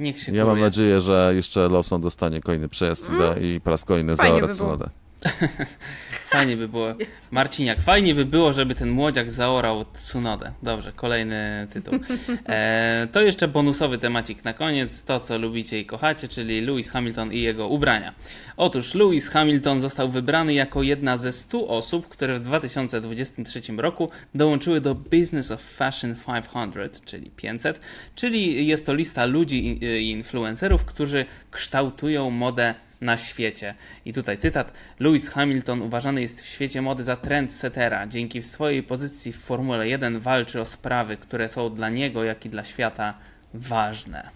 Niech się Ja mam nadzieję, że jeszcze Lawson dostanie kolejny przejazd i po raz kolejny Mm. Fajnie zaora by. Fajnie by było. Marciniak, fajnie by było, żeby ten młodziak zaorał Tsunodę. Dobrze, kolejny tytuł. E, to jeszcze bonusowy temacik na koniec, to co lubicie i kochacie, czyli Lewis Hamilton i jego ubrania. Otóż Lewis Hamilton został wybrany jako jedna ze 100 osób, które w 2023 roku dołączyły do Business of Fashion 500, czyli 500, czyli jest to lista ludzi i influencerów, którzy kształtują modę na świecie. I tutaj cytat. Lewis Hamilton uważany jest w świecie mody za trendsettera. Dzięki swojej pozycji w Formule 1 walczy o sprawy, które są dla niego, jak i dla świata ważne.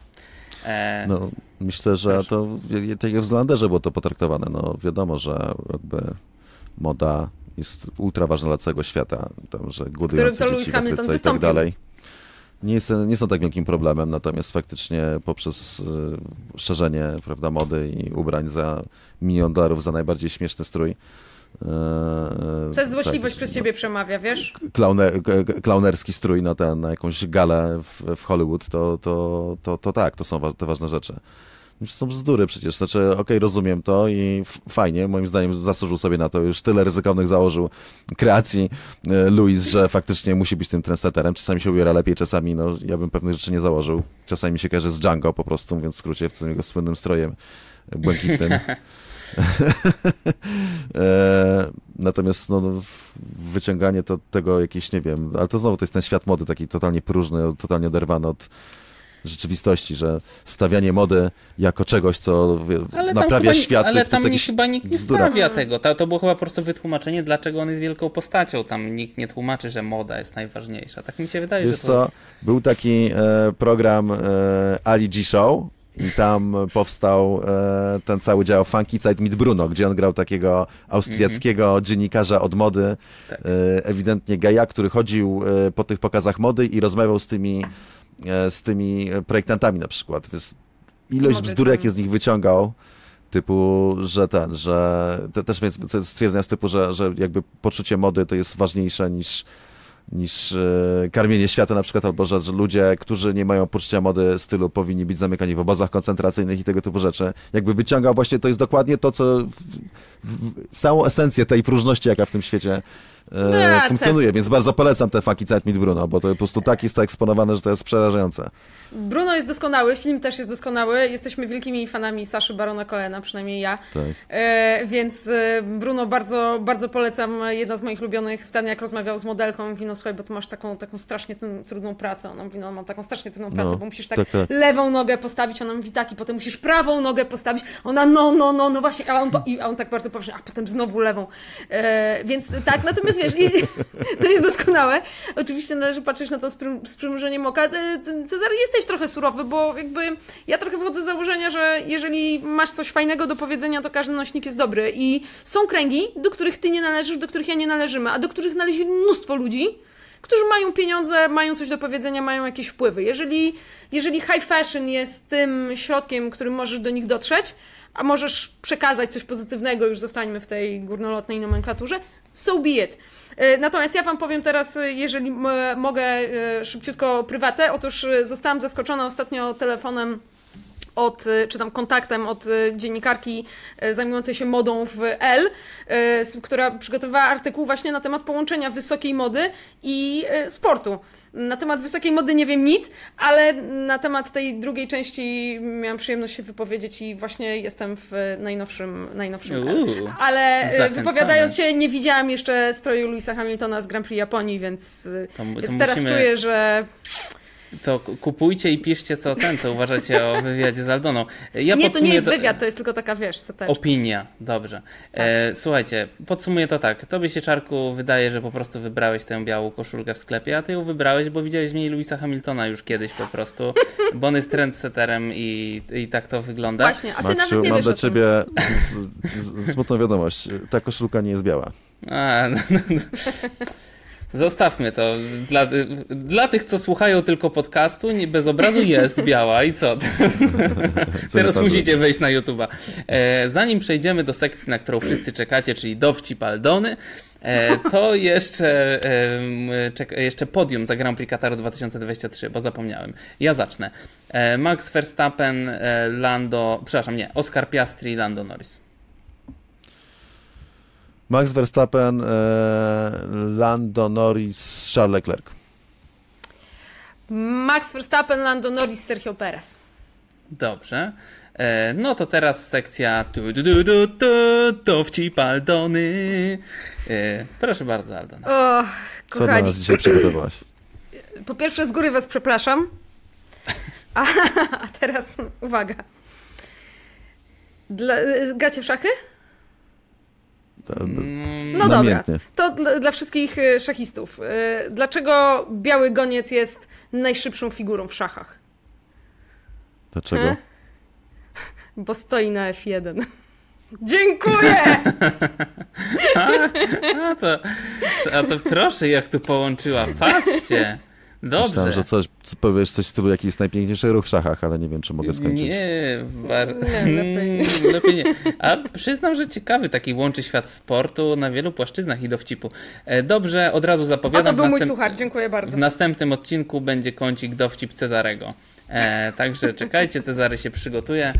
E, No, myślę, że Proszę. to tak jak w Zlanderze było to potraktowane. No, wiadomo, że jakby moda jest ultra ważna dla całego świata, tam, że głodujące to Lewis Hamilton i tak wystąpił. dalej. Nie, jest, nie są tak wielkim problemem, natomiast faktycznie poprzez y, szerzenie prawda, mody i ubrań za milion dolarów za najbardziej śmieszny strój. y, Co jest złośliwość tak, przez no, ciebie przemawia, wiesz? klaune, klaunerski strój na, ten, na jakąś galę w, w Hollywood, to, to, to, to tak, to są wa- te ważne rzeczy. Są bzdury przecież, znaczy okej, rozumiem to i fajnie, moim zdaniem zasłużył sobie na to, już tyle ryzykownych założył kreacji e, Louis, że faktycznie musi być tym trendsetterem, czasami się ubiera lepiej, czasami no, ja bym pewnych rzeczy nie założył, czasami mi się kojarzy z Django po prostu, mówiąc w skrócie, w tym jego słynnym strojem błękitnym. E, natomiast no, w- wyciąganie to, tego jakieś, nie wiem, ale to znowu to jest ten świat mody taki totalnie próżny, totalnie oderwany od rzeczywistości, że stawianie mody jako czegoś, co naprawia chyba, świat, to ale jest po tam jakiś chyba nikt nie bzdura. stawia tego. To, to było chyba po prostu wytłumaczenie, dlaczego on jest wielką postacią. Tam nikt nie tłumaczy, że moda jest najważniejsza. Tak mi się wydaje, Wiesz że to co, był taki e, program e, Ali G Show i tam powstał e, ten cały dział Funky Side Meet Bruno, gdzie on grał takiego austriackiego dziennikarza od mody, Tak. e, ewidentnie geja, który chodził e, po tych pokazach mody i rozmawiał z tymi, z tymi projektantami na przykład. Więc ilość bzdur, jakie z nich wyciągał, typu, że ten, że te, też więc stwierdzenia z typu, że, że jakby poczucie mody to jest ważniejsze niż niż e, karmienie świata na przykład, albo że, że ludzie, którzy nie mają poczucia mody stylu, powinni być zamykani w obozach koncentracyjnych i tego typu rzeczy. Jakby wyciągał właśnie, to jest dokładnie to, co w, w, całą esencję tej próżności, jaka w tym świecie e, No, funkcjonuje, więc bardzo polecam te faki Zeit mit Bruno, bo to po prostu tak jest to eksponowane, że to jest przerażające. Bruno jest doskonały, film też jest doskonały. Jesteśmy wielkimi fanami Saszy Barona Cohena, przynajmniej ja. Tak. E, więc e, Bruno bardzo, bardzo polecam. Jedna z moich ulubionych scen, jak rozmawiał z modelką, mówi, no słuchaj, bo ty masz taką, taką strasznie trudną- trudną pracę. Ona mówi, no mam taką strasznie trudną pracę, No, bo musisz tak, tak, tak. lewą nogę postawić, ona mówi tak i potem musisz prawą nogę postawić. Ona no, no, no, no właśnie, a on, a on tak bardzo poważnie, a potem znowu lewą. E, więc tak, natomiast wiesz, to jest doskonałe. Oczywiście należy patrzeć na to z, prym, z przymrużeniem oka. E, Cezary, jesteś trochę surowy, bo jakby ja trochę wychodzę z założenia, że jeżeli masz coś fajnego do powiedzenia, to każdy nośnik jest dobry. I są kręgi, do których ty nie należysz, do których ja nie należymy, a do których należy mnóstwo ludzi, którzy mają pieniądze, mają coś do powiedzenia, mają jakieś wpływy. Jeżeli, jeżeli high fashion jest tym środkiem, którym możesz do nich dotrzeć, a możesz przekazać coś pozytywnego, już zostańmy w tej górnolotnej nomenklaturze, so be it. E, Natomiast ja Wam powiem teraz, e, jeżeli mogę, e, szybciutko prywatę. Otóż zostałam zaskoczona ostatnio telefonem od, czy tam kontaktem od dziennikarki zajmującej się modą w L, która przygotowała artykuł właśnie na temat połączenia wysokiej mody i sportu. Na temat wysokiej mody nie wiem nic, ale na temat tej drugiej części miałam przyjemność się wypowiedzieć i właśnie jestem w najnowszym, najnowszym. Uuu. Ale e, Zachęcamy. wypowiadając się, nie widziałem jeszcze stroju Louisa Hamiltona z Grand Prix Japonii, więc, e, To- to więc teraz musimy- czuję, że To kupujcie i piszcie co ten, co uważacie o wywiadzie z Aldoną. Ja nie, to nie jest wywiad, to jest tylko taka, wiesz, seteczka. Opinia, dobrze. E, słuchajcie, podsumuję to tak. Tobie się, Czarku, wydaje, że po prostu wybrałeś tę białą koszulkę w sklepie, a ty ją wybrałeś, bo widziałeś w niej Louisa Hamiltona już kiedyś po prostu, bo on jest trendsetterem i, i tak to wygląda. Właśnie, a ty Maksiu, nawet nie mam dla ciebie z, z, smutną wiadomość. Ta koszulka nie jest biała. A, no, no, no. Zostawmy to. Dla, dla tych, co słuchają tylko podcastu, nie, bez obrazu jest biała i co? Teraz musicie wejść na YouTube'a. E, zanim przejdziemy do sekcji, na którą wszyscy czekacie, czyli dowcip Aldony, e, to jeszcze, jeszcze podium za Grand Prix Kataru 2023, bo zapomniałem. Ja zacznę. E, Max Verstappen, Lando, przepraszam, nie, Oscar Piastri, Lando Norris. Max Verstappen, e, Lando Norris, Charles Leclerc. Max Verstappen, Lando Norris, Sergio Perez. Dobrze. E, no to teraz sekcja tu, du, du, du, du, dowcip Aldony. E, proszę bardzo, Aldona. O, Co dla nas dzisiaj przygotowałaś? po pierwsze z góry was przepraszam, a, a teraz uwaga. Dla, gracie w szachy? To, Mm, No dobra, Namiętnie. to dla, wszystkich e, szachistów. E, Dlaczego biały goniec jest najszybszą figurą w szachach? Dlaczego? Hmm? Bo stoi na F1. Dziękuję! a, to, a to proszę, jak tu połączyła. Patrzcie. Myślałem, Dobrze. że coś, co powiesz coś w stylu, jaki jest najpiękniejszy ruch w szachach, ale nie wiem, czy mogę skończyć. Nie, bar... Nie, lepiej lepiej nie. A przyznam, że ciekawy taki łączy świat sportu na wielu płaszczyznach i dowcipu. E, Dobrze, od razu A zapowiadam. to był w mój następ- suchar, dziękuję W bardzo. następnym odcinku będzie kącik dowcip Cezarego. E, także czekajcie, Cezary się przygotuje.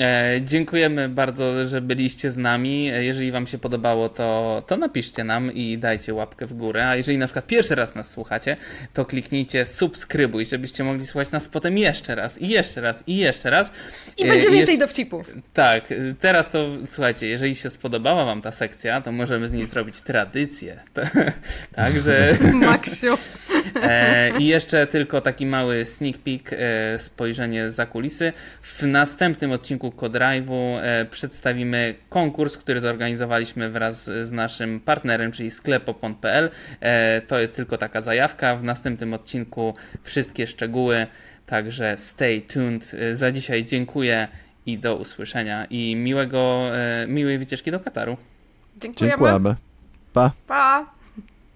E, dziękujemy bardzo, że byliście z nami. E, Jeżeli Wam się podobało, to, to napiszcie nam i dajcie łapkę w górę. A jeżeli na przykład pierwszy raz nas słuchacie, to kliknijcie subskrybuj, żebyście mogli słuchać nas potem jeszcze raz, i jeszcze raz, i jeszcze raz. I E, będzie więcej jeszcze- dowcipów. tak, teraz to słuchajcie, jeżeli się spodobała Wam ta sekcja, to możemy z niej zrobić tradycję. Także. Maksiu. E, I jeszcze tylko taki mały sneak peek, e, spojrzenie za kulisy. W następnym odcinku Codrive'u e, przedstawimy konkurs, który zorganizowaliśmy wraz z naszym partnerem, czyli sklepopon.pl. E, to jest tylko taka zajawka. W następnym odcinku wszystkie szczegóły, także stay tuned. E, Za dzisiaj dziękuję i do usłyszenia i miłego, e, miłej wycieczki do Kataru. Dziękujemy. Dziękujemy. Pa. Pa.